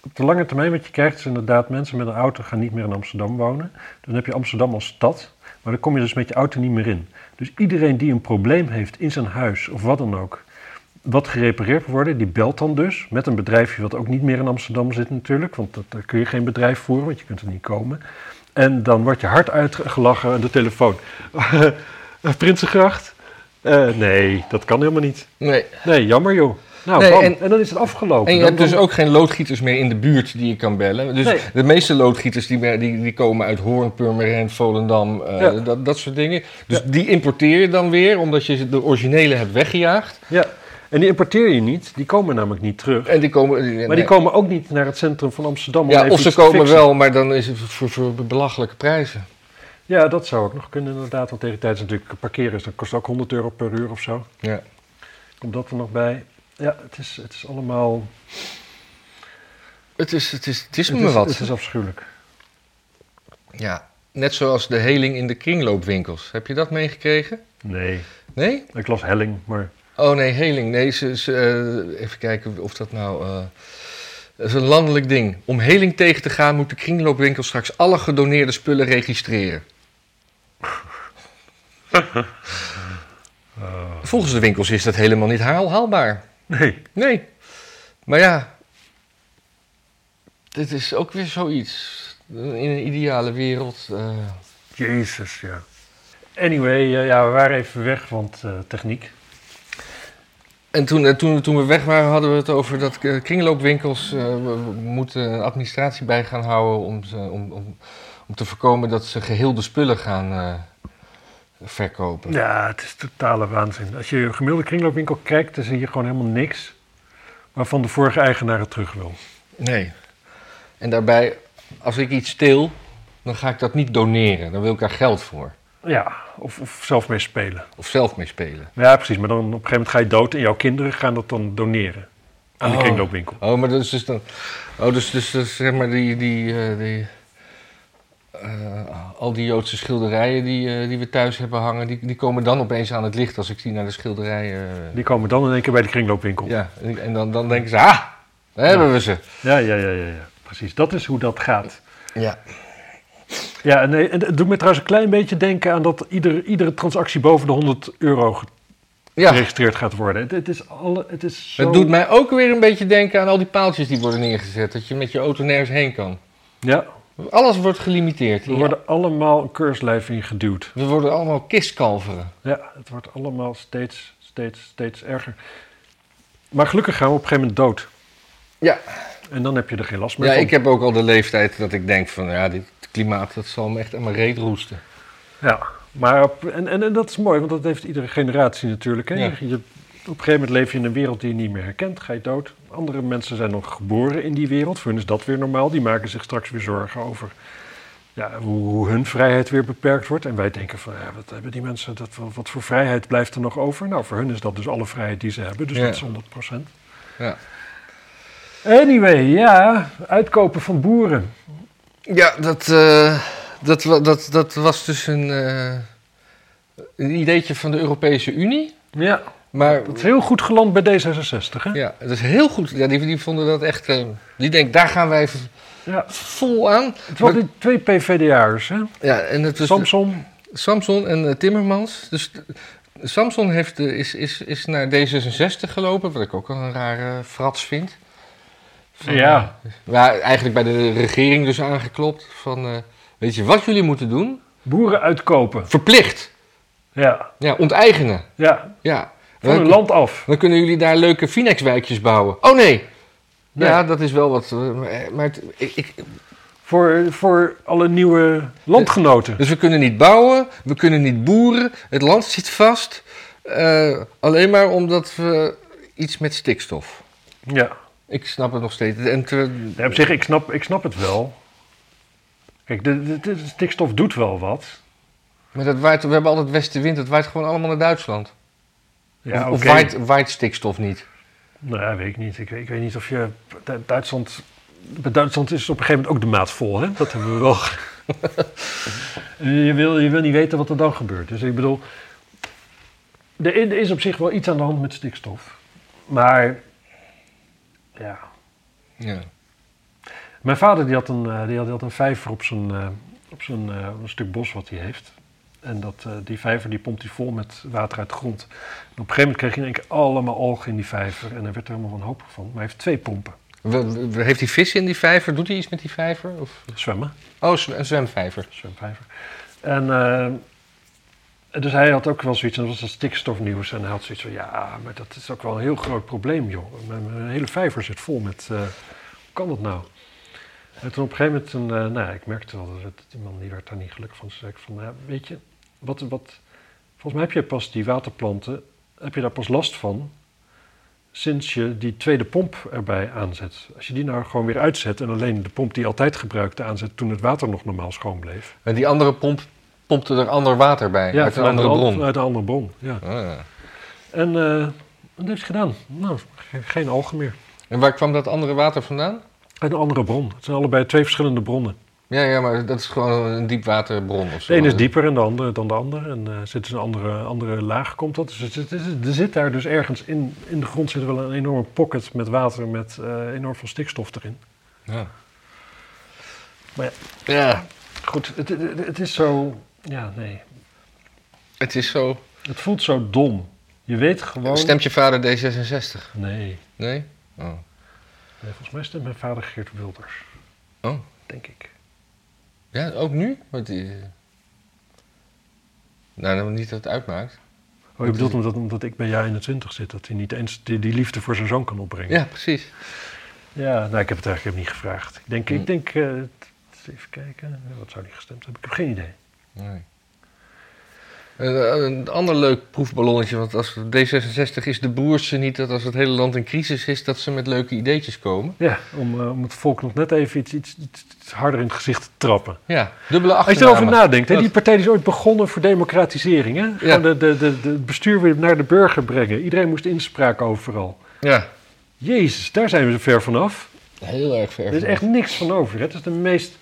Speaker 2: op de lange termijn wat je krijgt is inderdaad mensen met een auto gaan niet meer in Amsterdam wonen. Dan heb je Amsterdam als stad, maar dan kom je dus met je auto niet meer in. Dus iedereen die een probleem heeft in zijn huis of wat dan ook, wat gerepareerd moet worden, die belt dan dus met een bedrijfje wat ook niet meer in Amsterdam zit natuurlijk, want dat, daar kun je geen bedrijf voeren, want je kunt er niet komen. En dan wordt je hard uitgelachen aan de telefoon. Prinsengracht? Eh, nee, dat kan helemaal niet.
Speaker 1: Nee.
Speaker 2: Nee, jammer joh. Nou,
Speaker 1: Nee, en-
Speaker 2: en, dan is het afgelopen.
Speaker 1: En je
Speaker 2: Dan-
Speaker 1: hebt dus ook geen loodgieters meer in de buurt die je kan bellen. Dus
Speaker 2: Nee.
Speaker 1: de meeste loodgieters die, die, die komen uit Hoorn, Purmerend, Volendam, eh,
Speaker 2: Ja.
Speaker 1: dat, dat soort dingen. Dus die importeer je dan weer, omdat je de originele hebt weggejaagd.
Speaker 2: Ja, en die importeer je niet. Die komen namelijk niet terug.
Speaker 1: En die komen...
Speaker 2: Maar
Speaker 1: nee.
Speaker 2: die komen ook niet naar het centrum van Amsterdam. om
Speaker 1: Ja,
Speaker 2: even
Speaker 1: of ze komen
Speaker 2: fixen.
Speaker 1: wel, maar dan is het voor, voor belachelijke prijzen.
Speaker 2: Ja, dat zou ook nog kunnen inderdaad. Want tegen de tijd is natuurlijk parkeren. is- Dat kost ook 100 euro per uur of zo.
Speaker 1: Ja.
Speaker 2: Komt dat er nog bij? Ja, het is, het is allemaal...
Speaker 1: Het is, het is, het is
Speaker 2: Het
Speaker 1: me
Speaker 2: is,
Speaker 1: wat.
Speaker 2: het is afschuwelijk.
Speaker 1: Ja, net zoals de heling in de kringloopwinkels. Heb je dat meegekregen?
Speaker 2: Nee,
Speaker 1: Nee?
Speaker 2: ik las helling, maar...
Speaker 1: Oh nee, heling. Nee, ze, ze, eh, even kijken of dat nou. eh, Dat is een landelijk ding. Om heling tegen te gaan moet de kringloopwinkel straks alle gedoneerde spullen registreren. Volgens de winkels is dat helemaal niet haal- haalbaar.
Speaker 2: Nee.
Speaker 1: Nee. Maar ja, dit is ook weer zoiets. In een ideale wereld. eh,
Speaker 2: Jezus, ja. Anyway, eh, ja, we waren even weg, want eh, techniek.
Speaker 1: En toen, toen, toen we weg waren, hadden we het over dat kringloopwinkels moeten een administratie bij gaan houden om, om, om, om te voorkomen dat ze geheel de spullen gaan verkopen.
Speaker 2: Ja, het is totale waanzin. Als je een gemiddelde kringloopwinkel kijkt, dan zie je gewoon helemaal niks waarvan de vorige eigenaar het terug wil.
Speaker 1: Nee. En daarbij, als ik iets steel, dan ga ik dat niet doneren. Dan wil ik daar geld voor.
Speaker 2: Ja, of, of zelf mee spelen.
Speaker 1: Of zelf mee spelen.
Speaker 2: Ja, precies. Maar dan op een gegeven moment ga je dood en jouw kinderen gaan dat dan doneren aan de
Speaker 1: Oh.
Speaker 2: kringloopwinkel.
Speaker 1: Oh, maar dat is dus dan. Oh, dus, dus, dus zeg maar die. die, eh, die eh, al die Joodse schilderijen die, eh, die we thuis hebben hangen, die, die komen dan opeens aan het licht als ik die naar de schilderijen.
Speaker 2: Die komen dan in één keer bij de kringloopwinkel.
Speaker 1: ja, en, dan, dan denken ze, ah, daar hebben we ze.
Speaker 2: ja, ja, ja, ja, ja. Precies. Dat is hoe dat gaat.
Speaker 1: Ja.
Speaker 2: Ja, en, eh, en het doet me trouwens een klein beetje denken aan dat ieder, iedere transactie boven de 100 euro
Speaker 1: ja.
Speaker 2: geregistreerd gaat worden. Het, het is alle, het is zo...
Speaker 1: Het doet mij ook weer een beetje denken aan al die paaltjes die worden neergezet. Dat je met je auto nergens heen kan.
Speaker 2: Ja,
Speaker 1: Alles wordt gelimiteerd.
Speaker 2: we worden allemaal een keurslijf ingeduwd.
Speaker 1: We worden allemaal kistkalveren.
Speaker 2: Ja, het wordt allemaal steeds, steeds, steeds erger. Maar gelukkig gaan we op een gegeven moment dood.
Speaker 1: Ja.
Speaker 2: En dan heb je er geen last meer
Speaker 1: Ja,
Speaker 2: van.
Speaker 1: ik heb ook al de leeftijd dat ik denk van, ja, dit klimaat, dat zal me echt aan mijn reet roesten.
Speaker 2: Ja, maar op, en, en, en dat is mooi, want dat heeft iedere generatie natuurlijk. Hè?
Speaker 1: Ja.
Speaker 2: Je, op een gegeven moment leef je in een wereld die je niet meer herkent, ga je dood. Andere mensen zijn nog geboren in die wereld, voor hen is dat weer normaal. Die maken zich straks weer zorgen over ja, hoe, hoe hun vrijheid weer beperkt wordt. En wij denken van, ja, wat hebben die mensen, dat, wat voor vrijheid blijft er nog over? Nou, voor hun is dat dus alle vrijheid die ze hebben, dus
Speaker 1: Ja.
Speaker 2: dat is 100%.
Speaker 1: Ja.
Speaker 2: Anyway, ja, uitkopen van boeren.
Speaker 1: Ja, dat, eh, dat, dat, dat was dus een, eh, een ideetje van de Europese Unie.
Speaker 2: Ja,
Speaker 1: Maar
Speaker 2: dat is heel goed geland bij D66, hè?
Speaker 1: ja, dat is heel goed. Ja, die, die vonden dat echt. eh, die denken, daar gaan wij
Speaker 2: Ja.
Speaker 1: vol aan.
Speaker 2: Het waren die twee PVDA'ers, hè?
Speaker 1: Ja, en het was
Speaker 2: Samson.
Speaker 1: Samson en eh, Timmermans. Dus eh, Samson heeft, is, is, is naar D66 gelopen, wat ik ook een rare frats vind. Van,
Speaker 2: Ja.
Speaker 1: maar eigenlijk bij de regering dus aangeklopt van, weet je wat jullie moeten doen?
Speaker 2: Boeren uitkopen.
Speaker 1: Verplicht.
Speaker 2: Ja,
Speaker 1: Ja, onteigenen.
Speaker 2: ja.
Speaker 1: Ja.
Speaker 2: Van hun
Speaker 1: Dan,
Speaker 2: land af.
Speaker 1: dan kunnen jullie daar leuke Finex-wijkjes bouwen. Oh nee.
Speaker 2: Nee.
Speaker 1: Ja, dat is wel wat. eh, maar- het- ik, ik,
Speaker 2: Voor, voor alle nieuwe landgenoten.
Speaker 1: dus we kunnen niet bouwen, we kunnen niet boeren, het land zit vast. eh, alleen maar omdat we iets met stikstof.
Speaker 2: Ja.
Speaker 1: Ik snap het nog steeds. En te-
Speaker 2: ja op zich, ik snap, ik snap het wel. Kijk, de, de, de stikstof doet wel wat.
Speaker 1: maar dat waait, we hebben altijd westenwind, het waait gewoon allemaal naar Duitsland.
Speaker 2: Ja,
Speaker 1: of
Speaker 2: oké.
Speaker 1: waait, waait stikstof niet?
Speaker 2: Nou ja, weet ik niet. Ik, weet- ik weet niet of je... Du- Duitsland... Bij Duitsland is op een gegeven moment ook de maat vol, hè? Dat hebben we wel. je, wil, je wil niet weten wat er dan gebeurt. Dus ik bedoel... Er is op zich wel iets aan de hand met stikstof. Maar... Ja,
Speaker 1: Ja.
Speaker 2: Mijn vader die had, een, eh, die had, die had een vijver op zijn, eh, op zijn eh, een stuk bos wat hij heeft. En dat, eh, die vijver die pompt hij vol met water uit de grond. En op een gegeven moment kreeg hij in één keer allemaal algen in die vijver. En hij werd er helemaal wanhopig van. Maar hij heeft twee pompen.
Speaker 1: We- we- Heeft hij vis in die vijver? Doet hij iets met die vijver? Of?
Speaker 2: Zwemmen,
Speaker 1: Oh, een zwemvijver.
Speaker 2: zwemvijver. En eh, dus hij had ook wel zoiets, en dat was dat stikstofnieuws. En hij had zoiets van, ja, maar dat is ook wel een heel groot probleem, joh. Mijn, mijn hele vijver zit vol met, eh, hoe kan dat nou? En toen op een gegeven moment, een, eh, nou ja, ik merkte wel dat het, die man die werd daar niet gelukkig van. Toen zei ik van, nou, weet je, wat, wat, volgens mij heb je pas die waterplanten, heb je daar pas last van sinds je die tweede pomp erbij aanzet. Als je die nou gewoon weer uitzet en alleen de pomp die je altijd gebruikte aanzet toen het water nog normaal schoon bleef.
Speaker 1: En die andere pomp pompte er ander water bij. uit een andere bron.
Speaker 2: Vanuit een andere bron, ja.
Speaker 1: Ah, ja.
Speaker 2: En eh wat heeft gedaan? Nou, ge- geen algen meer.
Speaker 1: En waar kwam dat andere water vandaan?
Speaker 2: Een andere bron. Het zijn allebei twee verschillende bronnen.
Speaker 1: Ja, ja, maar dat is gewoon een diepwaterbron of zo.
Speaker 2: De ene is dieper en de andere dan de andere. En uh, zit dus een andere, andere laag komt dat. Dus er zit daar dus ergens in, in de grond zit wel een enorme pocket met water met uh, enorm veel stikstof erin.
Speaker 1: Ja.
Speaker 2: Maar ja,
Speaker 1: Ja,
Speaker 2: goed, het, het, het is zo... Ja, nee.
Speaker 1: het is zo.
Speaker 2: Het voelt zo dom. Je weet gewoon...
Speaker 1: Stemt je vader D66?
Speaker 2: Nee.
Speaker 1: Nee? Oh.
Speaker 2: Nee. Volgens mij stemt mijn vader Geert Wilders.
Speaker 1: Oh.
Speaker 2: Denk ik.
Speaker 1: Ja, ook nu? Want die... Nou, dan niet dat het uitmaakt.
Speaker 2: Oh, je bedoelt omdat, omdat ik bij jou in de twintig zit, dat hij niet eens die, die liefde voor zijn zoon kan opbrengen.
Speaker 1: Ja, precies.
Speaker 2: Ja, nou, ik heb het eigenlijk niet gevraagd. Ik denk, ik denk eh, even kijken, wat zou die gestemd hebben? Ik heb geen idee.
Speaker 1: Nee. Een, ander leuk proefballonnetje, want als D66 is de broers ze niet dat als het hele land in crisis is, dat ze met leuke ideetjes komen.
Speaker 2: Ja, om, eh, om het volk nog net even iets, iets, harder in het gezicht te trappen.
Speaker 1: Ja, dubbele
Speaker 2: Als je erover nadenkt, hè, die partij is ooit begonnen voor democratisering. Hè? Gewoon de, de, de, de, het bestuur weer naar de burger brengen. Iedereen moest inspraak overal.
Speaker 1: Ja,
Speaker 2: Jezus, daar zijn we zo ver vanaf.
Speaker 1: heel erg ver.
Speaker 2: Er is echt niks van over. hè. Het is de meest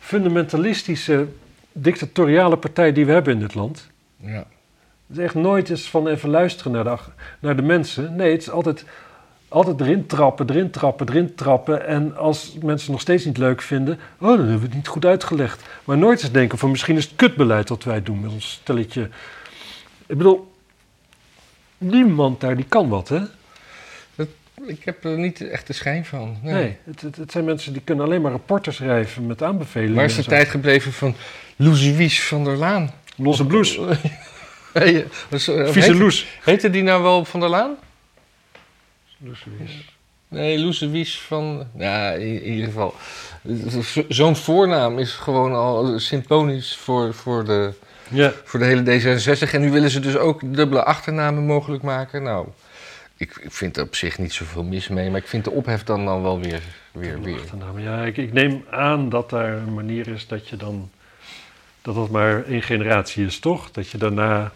Speaker 2: fundamentalistische, dictatoriale partij die we hebben in dit land.
Speaker 1: Ja.
Speaker 2: Het is echt nooit eens van even luisteren naar de, naar de mensen. Nee, het is altijd, altijd erin trappen, erin trappen, erin trappen. En als mensen het nog steeds niet leuk vinden, oh, dan hebben we het niet goed uitgelegd. Maar nooit eens denken van misschien is het kutbeleid wat wij doen met ons stelletje. Ik bedoel, niemand daar die kan wat, hè?
Speaker 1: Ik heb er niet echt de schijn van. Nee.
Speaker 2: Nee, het, het, het zijn mensen die kunnen alleen maar rapporten schrijven met aanbevelingen.
Speaker 1: Waar is de tijd gebleven van Louis van der Laan?
Speaker 2: Losse bloes,
Speaker 1: Hey, eh,
Speaker 2: vieze loes.
Speaker 1: Heette die nou wel van der Laan?
Speaker 2: Loes Wies.
Speaker 1: Nee, Loes Wies van... Ja, in, in ieder geval. Zo- Zo'n voornaam is gewoon al symptonisch voor, voor, de,
Speaker 2: Ja,
Speaker 1: voor de hele D66. En nu willen ze dus ook dubbele achternamen mogelijk maken. Nou, ik, ik vind er op zich niet zoveel mis mee. Maar ik vind de ophef dan, dan wel weer... weer, weer.
Speaker 2: Ja, ik, ik neem aan dat daar een manier is dat je dan. Dat dat maar één generatie is, toch? Dat je daarna.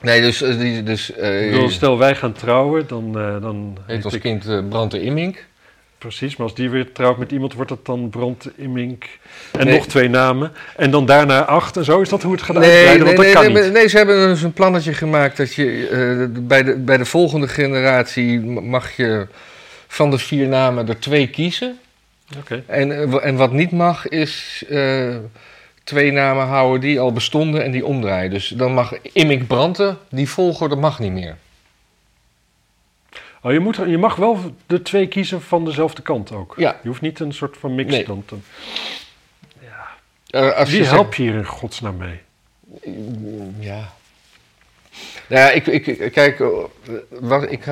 Speaker 1: Nee, dus... eh, dus eh,
Speaker 2: bedoel, stel wij gaan trouwen, dan. eh, dan
Speaker 1: heet
Speaker 2: ik-
Speaker 1: kind eh, Brand de Immink.
Speaker 2: Precies, maar als die weer trouwt met iemand, wordt het dan Brand, Immink. En
Speaker 1: Nee.
Speaker 2: nog twee namen. En dan daarna acht en zo. Is dat hoe het gaat
Speaker 1: Nee,
Speaker 2: uitbreiden?
Speaker 1: nee,
Speaker 2: Want
Speaker 1: nee,
Speaker 2: dat kan
Speaker 1: nee,
Speaker 2: niet.
Speaker 1: nee, ze hebben dus een plannetje gemaakt dat je bij, de, bij de volgende generatie mag je van de vier namen er twee kiezen.
Speaker 2: Oké.
Speaker 1: En, en wat niet mag is twee namen houden die al bestonden en die omdraaien. Dus dan mag Immik Brandte, die volgorde mag niet meer.
Speaker 2: Oh, je, moet, je mag wel de twee kiezen van dezelfde kant ook.
Speaker 1: Ja.
Speaker 2: Je hoeft niet een soort van mix
Speaker 1: Nee.
Speaker 2: dan te.
Speaker 1: Eh, als
Speaker 2: Wie
Speaker 1: je
Speaker 2: helpt je hier in godsnaam mee?
Speaker 1: Ja. Nou ja, ik, ik, kijk, eh, wat, ik,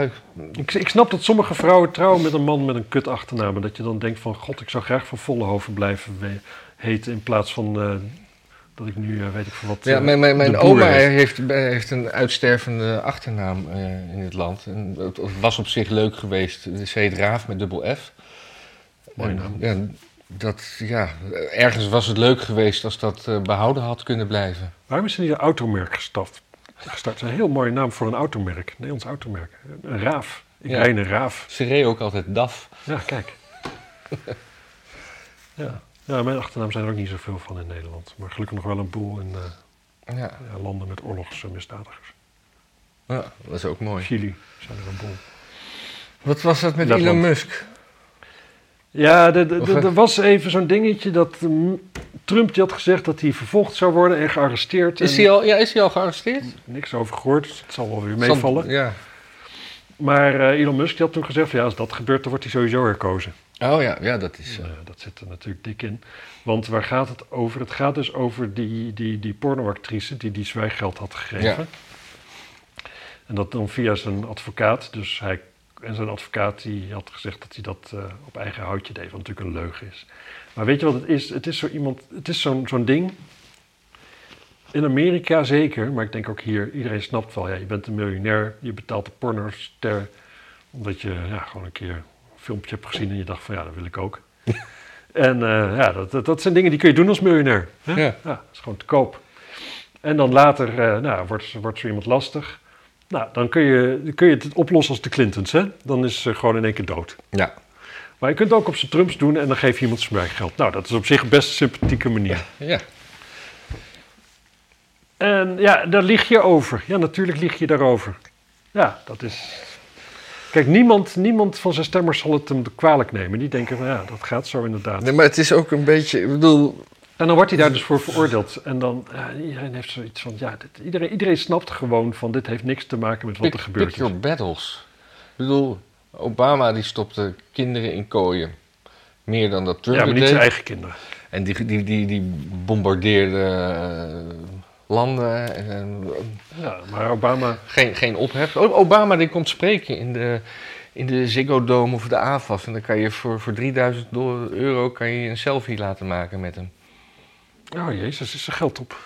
Speaker 2: Ik, ik snap dat sommige vrouwen trouwen met een man met een kut achternaam. En dat je dan denkt van, god, ik zou graag van Vollenhoven blijven heten... in plaats van eh, dat ik nu, eh, weet ik veel wat...
Speaker 1: Ja,
Speaker 2: eh,
Speaker 1: mijn, mijn, mijn oma
Speaker 2: heet.
Speaker 1: heeft, heeft een uitstervende achternaam in het land. En het was op zich leuk geweest. Ze heet Raaf met dubbel F.
Speaker 2: Mooie naam.
Speaker 1: Ja, dat, ja, ergens was het leuk geweest als dat eh, behouden had kunnen blijven.
Speaker 2: Waarom is er niet een automerk gestart? gestart? Een heel mooie naam voor een automerk. Een Nederlands automerk. Een Raaf. Ik
Speaker 1: Ja.
Speaker 2: rij een Raaf.
Speaker 1: Ze reed ook altijd DAF.
Speaker 2: Ja, kijk. ja. Ja, mijn achternaam zijn er ook niet zoveel van in Nederland. Maar gelukkig nog wel een boel in eh,
Speaker 1: Ja,
Speaker 2: landen met oorlogsmisdadigers.
Speaker 1: ja, dat is ook mooi.
Speaker 2: Chili zijn er een boel.
Speaker 1: Wat was dat met
Speaker 2: Letland.
Speaker 1: Elon Musk?
Speaker 2: Ja, er was even zo'n dingetje dat mm, Trump die had gezegd dat hij vervolgd zou worden en gearresteerd.
Speaker 1: Is
Speaker 2: en
Speaker 1: hij al, ja, is hij al gearresteerd?
Speaker 2: Niks over gehoord, dus het zal wel weer meevallen.
Speaker 1: Ja.
Speaker 2: Maar eh, Elon Musk die had toen gezegd, ja, als dat gebeurt, dan wordt hij sowieso herkozen.
Speaker 1: Oh ja, ja, dat is... eh,
Speaker 2: dat zit er natuurlijk dik in. Want waar gaat het over? Het gaat dus over die, die, die pornoactrice die die zwijggeld had gegeven.
Speaker 1: Ja.
Speaker 2: En dat dan via zijn advocaat. Dus hij en zijn advocaat die had gezegd dat hij dat eh, op eigen houtje deed, wat natuurlijk een leugen is. Maar weet je wat het is? Het is zo iemand, het is zo'n zo'n ding. In Amerika zeker, maar ik denk ook hier, iedereen snapt wel, ja, je bent een miljonair, je betaalt de pornoster, omdat je ja, gewoon een keer filmpje hebt gezien en je dacht van ja, dat wil ik ook. en eh, ja, dat, dat, dat zijn dingen die kun je doen als miljonair. Hè?
Speaker 1: Ja.
Speaker 2: dat is gewoon te koop. En dan later eh, nou, wordt, wordt zo iemand lastig. Nou, dan kun je, kun je het oplossen als de Clintons, hè? Dan is ze gewoon in één keer dood.
Speaker 1: ja.
Speaker 2: Maar je kunt ook op zijn Trumps doen en dan geef je iemand zijn werkgeld. Nou, dat is op zich best een sympathieke manier.
Speaker 1: Ja.
Speaker 2: En ja, daar lieg je over. Ja, natuurlijk lieg je daarover. Ja, dat is... Kijk, niemand, niemand van zijn stemmers zal het hem kwalijk nemen. Die denken van, ja, dat gaat zo inderdaad.
Speaker 1: Nee, maar het is ook een beetje, ik bedoel,
Speaker 2: En dan wordt hij daar dus voor veroordeeld. En dan, ja, iedereen heeft zoiets van, ja, dit- iedereen, iedereen snapt gewoon van, dit heeft niks te maken met wat
Speaker 1: pick,
Speaker 2: er gebeurd
Speaker 1: pick
Speaker 2: is.
Speaker 1: your battles. Ik bedoel, Obama die stopte kinderen in kooien. Meer dan dat Trump
Speaker 2: Ja, maar niet zijn eigen kinderen.
Speaker 1: En die, die, die, die bombardeerde eh, landen. En, en,
Speaker 2: Ja, maar Obama,
Speaker 1: geen, geen ophef. Obama die komt spreken in de, in de Ziggo Dome of de AFAS. En dan kan je voor, voor 3000 dollar- euro kan je een selfie laten maken met hem.
Speaker 2: oh jezus, is er geld op.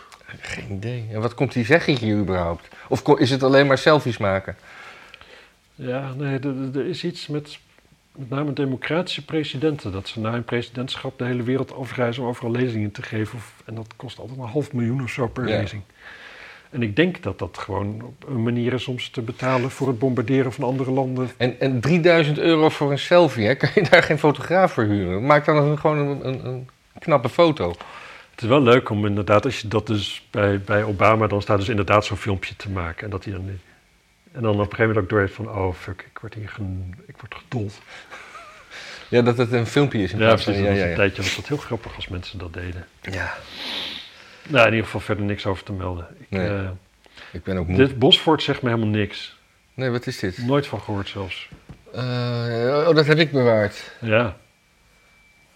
Speaker 1: Geen idee. En wat komt hij zeggen hier überhaupt? Of is het alleen maar selfies maken?
Speaker 2: Ja, nee, er is iets met met name democratische presidenten. Dat ze na hun presidentschap de hele wereld afreizen om overal lezingen te geven. Of, en dat kost altijd een half miljoen of zo per
Speaker 1: Ja.
Speaker 2: lezing. En ik denk dat dat gewoon op een manier is om ze te betalen voor het bombarderen van andere landen.
Speaker 1: En, en 3000 euro voor een selfie, hè? kan je daar geen fotograaf voor huren? Maak dan gewoon een, een, een knappe foto.
Speaker 2: Het is wel leuk om inderdaad, als je dat dus bij, bij Obama, dan staat dus inderdaad zo'n filmpje te maken. En dat hij dan. En dan op een gegeven moment ook door heeft van, oh fuck, ik word hier gen, ik word gedold.
Speaker 1: Ja, dat het een filmpje is. in
Speaker 2: Ja, precies.
Speaker 1: ja,
Speaker 2: was
Speaker 1: ja,
Speaker 2: een
Speaker 1: ja.
Speaker 2: tijdje was dat heel grappig als mensen dat deden.
Speaker 1: ja.
Speaker 2: Nou, in ieder geval verder niks over te melden. Ik,
Speaker 1: Nee.
Speaker 2: eh,
Speaker 1: Ik ben ook moe.
Speaker 2: dit Bosfort zegt me helemaal niks.
Speaker 1: Nee, wat is dit?
Speaker 2: Nooit van gehoord zelfs.
Speaker 1: Eh, oh, dat heb ik bewaard.
Speaker 2: Ja.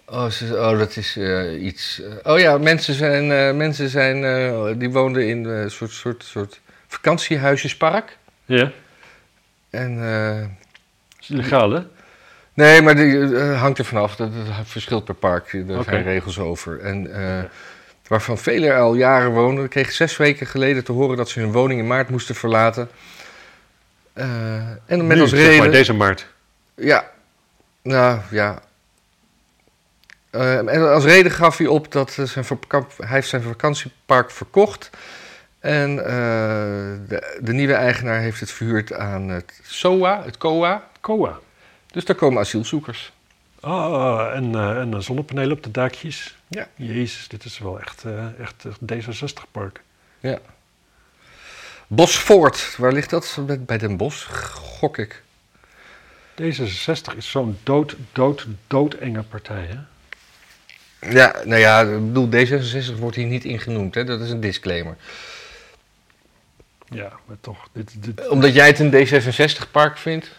Speaker 1: Oh, oh dat is eh, iets. oh ja, mensen zijn, mensen zijn die woonden in een soort, soort, soort vakantiehuisjespark.
Speaker 2: Ja?
Speaker 1: En eh,
Speaker 2: Is illegaal, hè?
Speaker 1: nee, maar die eh, hangt er vanaf. Dat, dat verschilt per park.
Speaker 2: Oké.
Speaker 1: zijn regels over. En eh, waarvan velen al jaren wonen. Kreeg zes weken geleden te horen dat ze hun woning in maart moesten verlaten. En met
Speaker 2: Nu,
Speaker 1: als
Speaker 2: zeg maar,
Speaker 1: reden.
Speaker 2: deze maart.
Speaker 1: Ja, nou ja. En als reden gaf hij op dat zijn hij heeft zijn vakantiepark verkocht. En eh, de, de nieuwe eigenaar heeft het verhuurd aan het SOA, het COA.
Speaker 2: COA.
Speaker 1: Dus daar komen asielzoekers.
Speaker 2: Ah, en, eh en zonnepanelen op de dakjes.
Speaker 1: Ja.
Speaker 2: Jezus, dit is wel echt, eh, echt echt D66-park.
Speaker 1: Bosvoort, waar ligt dat? Bij- Bij Den Bosch, gok ik.
Speaker 2: D66 is zo'n dood, dood, doodenge partij, hè?
Speaker 1: Ja, nou ja, ik bedoel, D66 wordt hier niet ingenoemd, hè? dat is een disclaimer.
Speaker 2: Ja, maar toch. Dit, dit,
Speaker 1: Omdat jij het een D66-park vindt?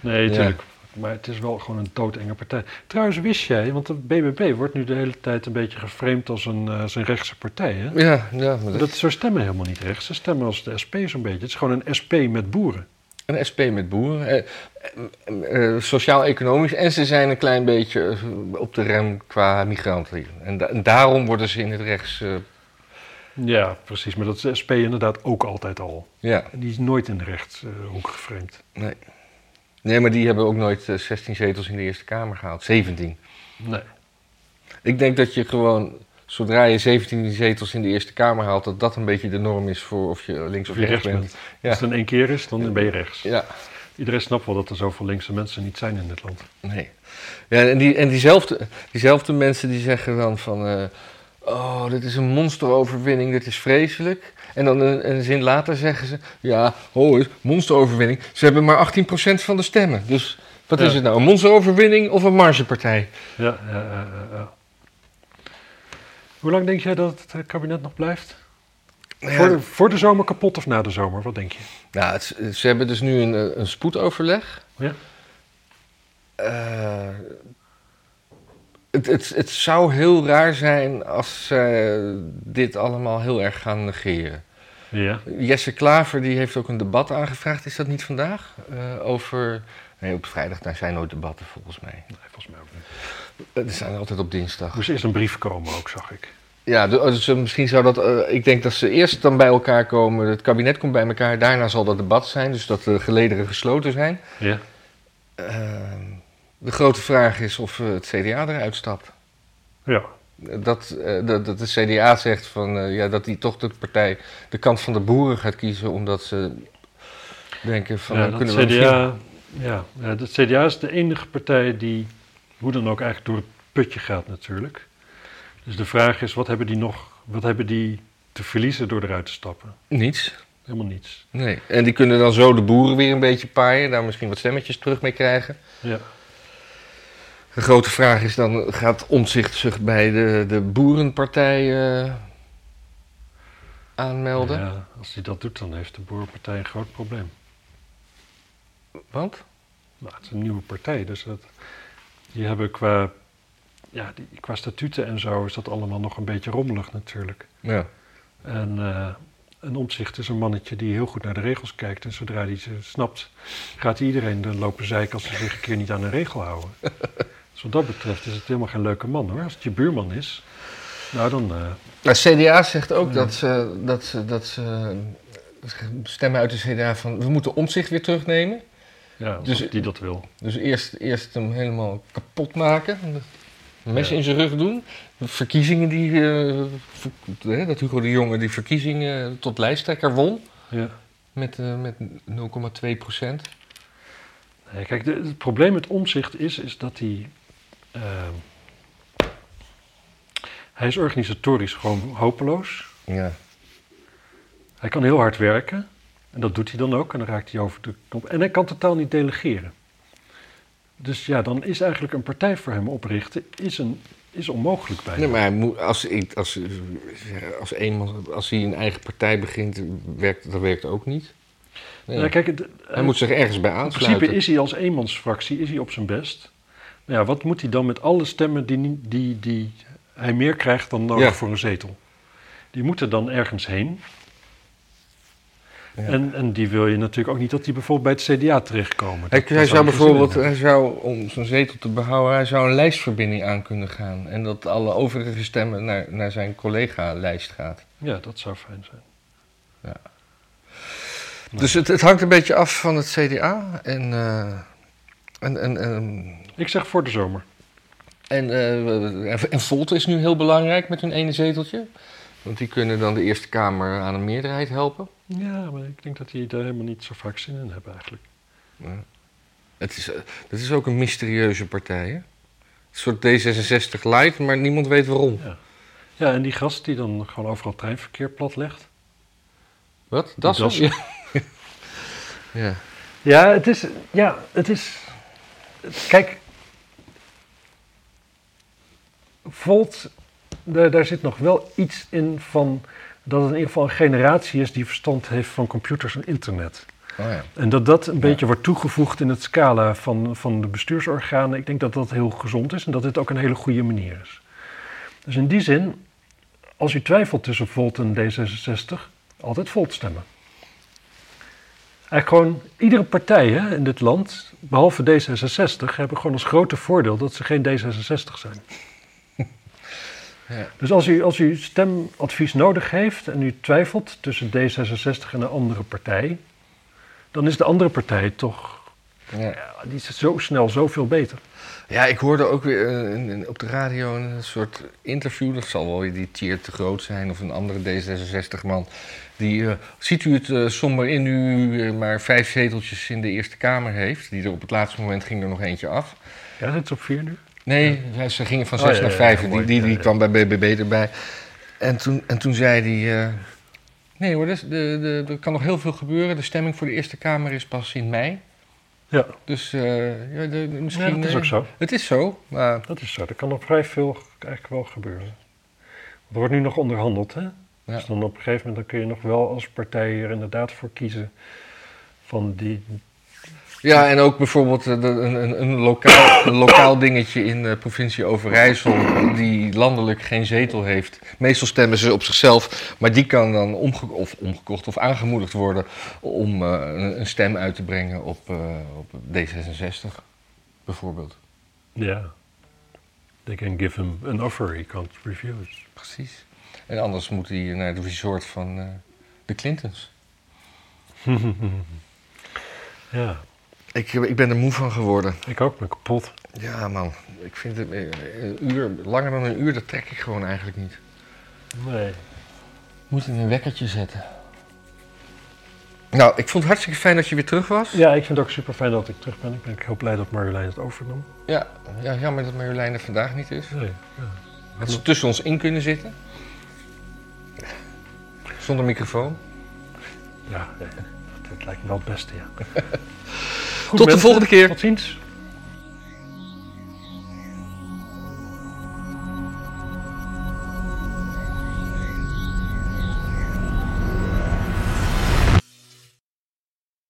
Speaker 2: nee,
Speaker 1: Ja.
Speaker 2: natuurlijk. Maar het is wel gewoon een doodenge partij. Trouwens, wist jij, want de BBB wordt nu de hele tijd een beetje geframed als een, eh, als een rechtse partij, hè?
Speaker 1: Ja, ja maar dat
Speaker 2: dat, zo stemmen helemaal niet rechts. Ze stemmen als de SP zo'n beetje. Het is gewoon een SP met boeren.
Speaker 1: Een SP met boeren, eh, eh, eh, sociaal-economisch. En ze zijn een klein beetje op de rem qua migranten. En, da- en daarom worden ze in het rechts. Eh,
Speaker 2: Ja, precies. Maar dat is de SP inderdaad ook altijd al.
Speaker 1: ja,
Speaker 2: En die is nooit in de rechtshoek geframed.
Speaker 1: nee. Nee, maar die hebben ook nooit eh, 16 zetels in de Eerste Kamer gehaald. 17.
Speaker 2: Nee.
Speaker 1: Ik denk dat je gewoon, zodra je 17 zetels in de Eerste Kamer haalt, dat dat een beetje de norm is voor of je links of,
Speaker 2: Of je
Speaker 1: rechts
Speaker 2: rechts
Speaker 1: bent.
Speaker 2: bent.
Speaker 1: Ja.
Speaker 2: Als het in één keer is, dan ben je rechts.
Speaker 1: Ja,
Speaker 2: Iedereen snapt wel dat er zoveel linkse mensen niet zijn in dit land.
Speaker 1: nee. Ja, en die, en diezelfde, diezelfde mensen die zeggen dan van... eh, oh, dit is een monsteroverwinning, dit is vreselijk. En dan een, een zin later zeggen ze... Ja, ho, monsteroverwinning. Ze hebben maar 18% van de stemmen. Dus wat
Speaker 2: Ja.
Speaker 1: is het nou, een monsteroverwinning of een margepartij?
Speaker 2: Ja, ja, ja, ja, ja. Hoe lang denk jij dat het eh, kabinet nog blijft?
Speaker 1: Nou
Speaker 2: Voor,
Speaker 1: ja,
Speaker 2: de, voor de zomer kapot of na de zomer? Wat denk je?
Speaker 1: nou, het- ze hebben dus nu een, eh, een spoedoverleg.
Speaker 2: Ja.
Speaker 1: Eh, het, het, het zou heel raar zijn als ze dit allemaal heel erg gaan negeren.
Speaker 2: Ja.
Speaker 1: Jesse Klaver die heeft ook een debat aangevraagd, is dat niet vandaag? Eh, over. Nee, op vrijdag daar zijn nooit debatten volgens mij.
Speaker 2: Nee, volgens mij ook niet.
Speaker 1: Eh, Er zijn altijd op dinsdag.
Speaker 2: Moest eerst een brief komen ook, zag ik.
Speaker 1: Ja, de- dus eh, misschien zou dat. eh, ik denk dat ze eerst dan bij elkaar komen. Het kabinet komt bij elkaar. Daarna zal dat debat zijn. Dus dat de gelederen gesloten zijn.
Speaker 2: Ja.
Speaker 1: Ehm, de grote vraag is of eh, het CDA eruit stapt.
Speaker 2: Ja.
Speaker 1: Dat, eh, dat, dat de CDA zegt van, eh, ja, dat die toch de partij de kant van de boeren gaat kiezen. Omdat ze denken van.
Speaker 2: ja
Speaker 1: kunnen we
Speaker 2: CDA, ja, ja, het CDA is de enige partij die hoe dan ook eigenlijk door het putje gaat natuurlijk. Dus de vraag is, wat hebben die nog, wat hebben die te verliezen door eruit te stappen?
Speaker 1: Niets.
Speaker 2: Helemaal niets.
Speaker 1: Nee. En die kunnen dan zo de boeren weer een beetje paaien. Daar misschien wat stemmetjes terug mee krijgen.
Speaker 2: Ja.
Speaker 1: De grote vraag is dan, gaat Omtzigt zich bij de, de boerenpartij eh, aanmelden?
Speaker 2: ja, als hij dat doet, dan heeft de Boerenpartij een groot probleem.
Speaker 1: Want?
Speaker 2: Nou, het is een nieuwe partij, dus dat, die hebben qua, ja, die, qua statuten en zo is dat allemaal nog een beetje rommelig natuurlijk.
Speaker 1: Ja.
Speaker 2: En uh, een omzicht is een mannetje die heel goed naar de regels kijkt. En zodra hij ze snapt, gaat iedereen er lopen zeiken als ze zich een keer niet aan een regel houden. dus wat dat betreft is het helemaal geen leuke man hoor. Als het je buurman is, nou dan... Uh,
Speaker 1: de CDA zegt ook
Speaker 2: Ja.
Speaker 1: dat, ze, dat, ze, dat ze stemmen uit de CDA van we moeten omzicht weer terugnemen.
Speaker 2: ja,
Speaker 1: Dus-
Speaker 2: die dat wil.
Speaker 1: Dus eerst, eerst hem helemaal kapot maken. Een mes
Speaker 2: Ja.
Speaker 1: in zijn rug doen. Verkiezingen die. eh, ver- dat Hugo de Jonge die verkiezingen tot lijsttrekker won.
Speaker 2: Ja.
Speaker 1: Met, eh, met 0,2 procent.
Speaker 2: Nee, kijk, de- het probleem met omzicht is, is dat hij... eh, hij is organisatorisch gewoon hopeloos.
Speaker 1: Ja.
Speaker 2: Hij kan heel hard werken. En dat doet hij dan ook. En dan raakt hij over de knop. En hij kan totaal niet delegeren. Dus ja, dan is eigenlijk een partij voor hem oprichten is, een, is onmogelijk bij
Speaker 1: Nee, maar hij moet, als, als, als, eenmaal, als hij een eigen partij begint, werkt, dat werkt ook niet. Nee.
Speaker 2: Nou, kijk, het-
Speaker 1: hij moet zich ergens bij
Speaker 2: in
Speaker 1: aansluiten.
Speaker 2: principe is hij als eenmansfractie is hij op zijn best. Ja, wat moet hij dan met alle stemmen die, die, die hij meer krijgt dan nodig
Speaker 1: Ja.
Speaker 2: voor een zetel? Die moeten dan ergens heen.
Speaker 1: Ja.
Speaker 2: En, en die wil je natuurlijk ook niet dat die bijvoorbeeld bij het CDA terechtkomen.
Speaker 1: Hij, zou bijvoorbeeld, hij zou, om zijn zetel te behouden, hij zou een lijstverbinding aan kunnen gaan. En dat alle overige stemmen naar, naar zijn collega-lijst gaat.
Speaker 2: Ja, dat zou fijn zijn.
Speaker 1: Dus het, het hangt een beetje af van het CDA. En, eh, en, en, en,
Speaker 2: Ik zeg voor de zomer.
Speaker 1: en, eh, en Volt is nu heel belangrijk met hun ene zeteltje. Want die kunnen dan de Eerste Kamer aan een meerderheid helpen.
Speaker 2: Ja, maar ik denk dat die daar helemaal niet zo vaak zin in hebben eigenlijk.
Speaker 1: Ja. Het, is, eh, het is ook een mysterieuze partij. Hè? Een soort D66 light, maar niemand weet waarom.
Speaker 2: Ja, en die gast die dan gewoon overal treinverkeer platlegt.
Speaker 1: Wat? Dat
Speaker 2: Dat
Speaker 1: Ja. ja.
Speaker 2: Ja, het is. Ja, het is. Kijk. Volt, daar, daar zit nog wel iets in van. Dat het in ieder geval een generatie is die verstand heeft van computers en internet.
Speaker 1: Oh ja.
Speaker 2: En dat dat een beetje wordt toegevoegd in het scala van, van de bestuursorganen. Ik denk dat dat heel gezond is en dat dit ook een hele goede manier is. Dus in die zin, als u twijfelt tussen Volt en D66, altijd Volt stemmen. Eigenlijk gewoon iedere partij hè, in dit land, behalve D66, hebben gewoon als grote voordeel dat ze geen D66 zijn.
Speaker 1: Ja.
Speaker 2: Dus als u, als u stemadvies nodig heeft en u twijfelt tussen D66 en een andere partij, dan is de andere partij toch,
Speaker 1: Ja.
Speaker 2: ja, die is zo snel zoveel beter.
Speaker 1: Ja, ik hoorde ook weer eh, in- in- op de radio een soort interview. Dat zal wel die Tier te groot zijn of een andere D66-man. Die, eh, ziet u het eh, somber in u eh, maar vijf zeteltjes in de Eerste Kamer heeft? Die er op het laatste moment ging er nog eentje af.
Speaker 2: Ja, zit ze op vier nu?
Speaker 1: Nee, ja, ze gingen van
Speaker 2: Oh,
Speaker 1: zes
Speaker 2: ja,
Speaker 1: naar vijf.
Speaker 2: ja,
Speaker 1: die die, die kwam bij BBB erbij. En toen, en toen zei hij... nee hoor, dus de, de, er kan nog heel veel gebeuren. De stemming voor de Eerste Kamer is pas in mei.
Speaker 2: Ja,
Speaker 1: Dus ja, de, misschien...
Speaker 2: ja dat is ook zo.
Speaker 1: Het is zo, maar...
Speaker 2: Dat is zo. Er kan nog vrij veel eigenlijk wel gebeuren. Er wordt nu nog onderhandeld, hè?
Speaker 1: Ja.
Speaker 2: Dus dan op een gegeven moment dan kun je nog wel als partij er inderdaad voor kiezen van die...
Speaker 1: Ja, en ook bijvoorbeeld eh, een, een, een, lokaal, een lokaal dingetje in de provincie Overijssel, die landelijk geen zetel heeft. Meestal stemmen ze op zichzelf, maar die kan dan omge of omgekocht of aangemoedigd worden om eh, een, stem uit te brengen op, eh, op D66, bijvoorbeeld.
Speaker 2: Ja. They can give him an offer, he can't refuse.
Speaker 1: Precies. En anders moet hij naar de resort van eh, de Clintons.
Speaker 2: ja.
Speaker 1: Ik, eh, ik ben er moe van geworden.
Speaker 2: Ik ook, ben kapot.
Speaker 1: Ja, man. Ik vind het eh, een uur, langer dan een uur, dat trek ik gewoon eigenlijk niet.
Speaker 2: Nee.
Speaker 1: Moet ik een wekkertje zetten. Nou, ik vond het hartstikke fijn dat je weer terug was.
Speaker 2: Ja, ik vind het ook super fijn dat ik terug ben. Ik ben heel blij dat Marjolein het overnam.
Speaker 1: Ja, ja jammer dat Marjolein er vandaag niet is.
Speaker 2: Nee, ja.
Speaker 1: Had ze tussen ons in kunnen zitten. Zonder microfoon?
Speaker 2: Ja, dat lijkt me wel het beste, ja.
Speaker 1: Tot de volgende keer.
Speaker 2: Tot ziens.